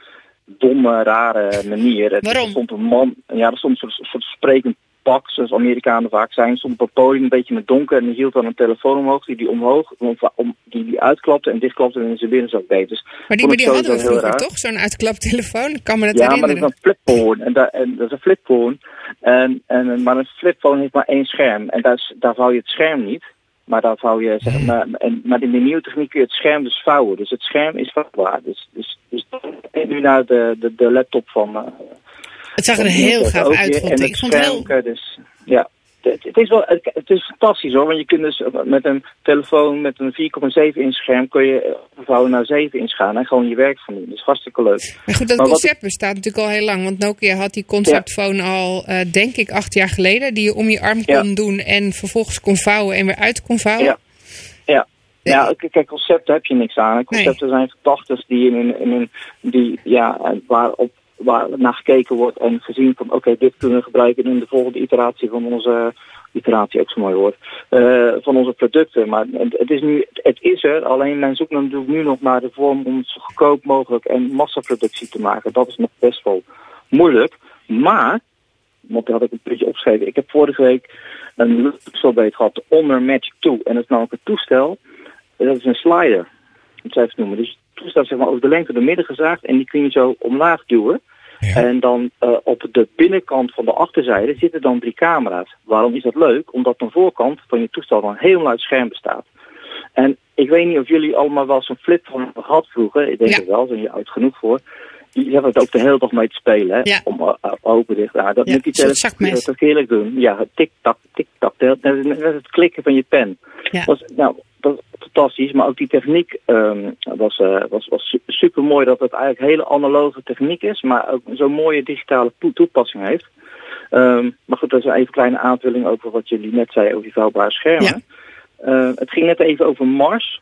domme, rare manier. Waarom? Er stond een man, ja, er stond een soort, soort sprekend pak, zoals Amerikanen vaak zijn. Stond op het podium een beetje met donker en die hield dan een telefoon omhoog, die die omhoog, om, die die uitklapte en dichtklapte en in zijn binnenzak deed. Dus Maar die, maar die hadden we vroeger raar. toch? Zo'n uitklaptelefoon? Ik kan me dat Ja, maar dat is herinneren. een flipphone. En, daar- en dat is een flipphone. En, en, maar een flipphone heeft maar één scherm. En daar, daar vouw je het scherm niet. Maar daar vouw je, zeg maar, en, maar in de nieuwe techniek kun je het scherm dus vouwen. Dus het scherm is vouwbaar. Dus, dus, dus nu naar de, de, de laptop van... eh, Het zag er heel gaaf uit, vond ik. vond heel... Dus, ja, het, het is wel, het, is fantastisch hoor. Want je kunt dus met een telefoon met een 4,7 inch scherm... kun je vouwen naar 7 inch gaan en gewoon je werk van doen. Dat is hartstikke leuk. Maar goed, dat Maar wat concept bestaat natuurlijk al heel lang. Want Nokia had die conceptphone al, eh, denk ik, acht jaar geleden. Die je om je arm Ja. kon doen en vervolgens kon vouwen en weer uit kon vouwen. Ja. Ja. Ja, kijk, concepten heb je niks aan. Concepten zijn gedachten die in een, in een die, ja, eh, waarop waar naar gekeken wordt en gezien van oké, dit kunnen we gebruiken in de volgende iteratie van onze iteratie ook zo'n mooi woord, eh, van onze producten. Maar het, het is nu, het is er, alleen men zoekt natuurlijk nu nog naar de vorm om het zo goedkoop mogelijk en massaproductie te maken. Dat is nog best wel moeilijk. Maar, want dat had ik een beetje opgeschreven, ik heb vorige week een luchtsobreed gehad, de Honor Magic 2. En dat is namelijk een toestel, dat is een slider. Zou ik even noemen. Dus toestel zeg maar, over de lengte door midden gezaagd en die kun je zo omlaag duwen. En dan eh, op de binnenkant van de achterzijde zitten dan drie camera's. Waarom is dat leuk? Omdat de voorkant van je toestel dan helemaal uit scherm bestaat. En ik weet niet of jullie allemaal wel zo'n flip van gehad vroeger. Ik denk het wel, zijn je oud genoeg voor. Die hebben het ook de hele dag mee te spelen. Hè? Ja. Om uh, open dicht. Ja, dat Ja, moet je zelf heerlijk doen. Ja, tik-tak, tik-tak. Net net het klikken van je pen. Ja. Was, nou, dat was fantastisch. Maar ook die techniek ehm, was, eh, was, was super mooi dat het eigenlijk hele analoge techniek is. Maar ook zo'n mooie digitale toe- toepassing heeft. Ehm, maar goed, dat is even een kleine aanvulling over wat jullie net zeiden over die vouwbare schermen. Eh, het ging net even over Mars.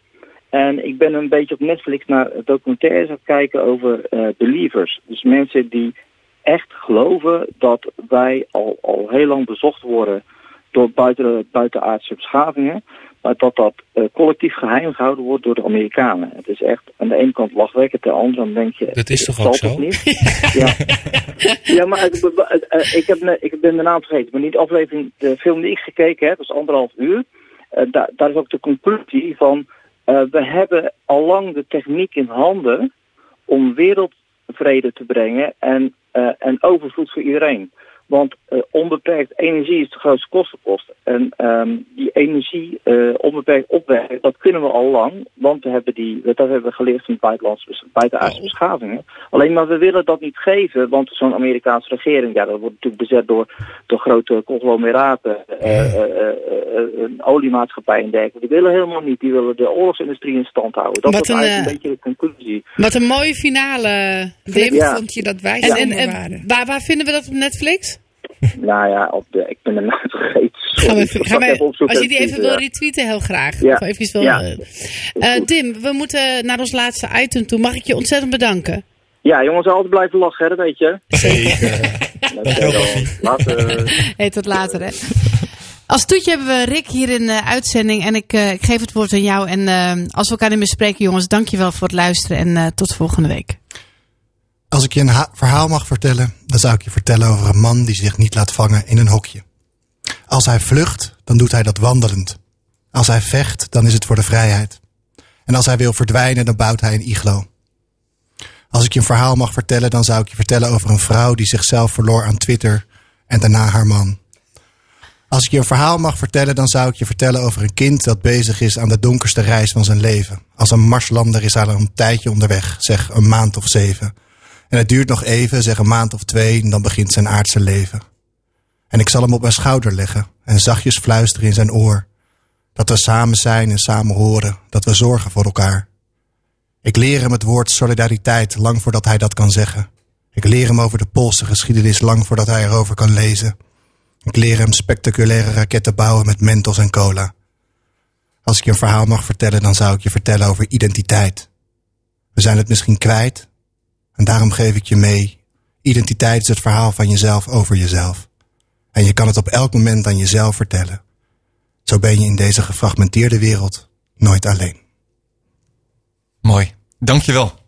En ik ben een beetje op Netflix naar documentaires aan het kijken over eh, believers. Dus mensen die echt geloven dat wij al, al heel lang bezocht worden door buiten, buitenaardse beschavingen. Maar dat dat eh, collectief geheim gehouden wordt door de Amerikanen. Het is echt aan de ene kant lachwekkend, aan de andere kant denk je... Dat is toch ook zo? Niet? ja. ja, maar het- eh, ik, heb, ik ben de naam vergeten. Maar niet de aflevering, de film die ik gekeken heb, dat is anderhalf uur. Eh, daar, daar is ook de conclusie van... we hebben al lang de techniek in handen om wereldvrede te brengen en, en overvloed voor iedereen. Want eh, onbeperkt energie is de grootste kostenpost. En ehm, die energie eh, onbeperkt opwekken, dat kunnen we al lang. Want we hebben die, dat hebben we geleerd van buitenlandse, buitenaardse beschavingen. Alleen maar we willen dat niet geven, want zo'n Amerikaanse regering, ja, dat wordt natuurlijk bezet door, door grote conglomeraten, eh, eh, eh, eh, een oliemaatschappij en dergelijke. Die willen helemaal niet, die willen de oorlogsindustrie in stand houden. Dat is eigenlijk een beetje de conclusie. Wat een mooie finale, Dim. Ja. Vond je dat wij En, en, en waren? waar, waar vinden we dat op Netflix? Nou ja, op de, ik ben de naam vergeten. Gaan we, gaan Ik ga we- even opzoeken als je die en even wil retweeten, heel graag. Ja. Of even wil, Ja. eh, eh, Dim, we moeten naar ons laatste item toe. Mag ik je ontzettend bedanken? Ja, jongens, altijd blijven lachen, hè, dat weet je. Zeker. Dankjewel. Later. Hey, tot later, hè. Als toetje hebben we Rick hier in de uitzending. En ik, eh, ik geef het woord aan jou. En eh, als we elkaar niet meer spreken, jongens, dankjewel voor het luisteren. En eh, tot volgende week. Als ik je een ha- verhaal mag vertellen, dan zou ik je vertellen over een man die zich niet laat vangen in een hokje. Als hij vlucht, dan doet hij dat wandelend. Als hij vecht, dan is het voor de vrijheid. En als hij wil verdwijnen, dan bouwt hij een iglo. Als ik je een verhaal mag vertellen, dan zou ik je vertellen over een vrouw die zichzelf verloor aan Twitter en daarna haar man. Als ik je een verhaal mag vertellen, dan zou ik je vertellen over een kind dat bezig is aan de donkerste reis van zijn leven. Als een marslander is hij al een tijdje onderweg, zeg een maand of zeven. En het duurt nog even, zeg een maand of twee, en dan begint zijn aardse leven. En ik zal hem op mijn schouder leggen en zachtjes fluisteren in zijn oor. Dat we samen zijn en samen horen, dat we zorgen voor elkaar. Ik leer hem het woord solidariteit lang voordat hij dat kan zeggen. Ik leer hem over de Poolse geschiedenis lang voordat hij erover kan lezen. Ik leer hem spectaculaire raketten bouwen met mentos en cola. Als ik je een verhaal mag vertellen, dan zou ik je vertellen over identiteit. We zijn het misschien kwijt, en daarom geef ik je mee. Identiteit is het verhaal van jezelf over jezelf. En je kan het op elk moment aan jezelf vertellen. Zo ben je in deze gefragmenteerde wereld nooit alleen. Mooi. Dankjewel.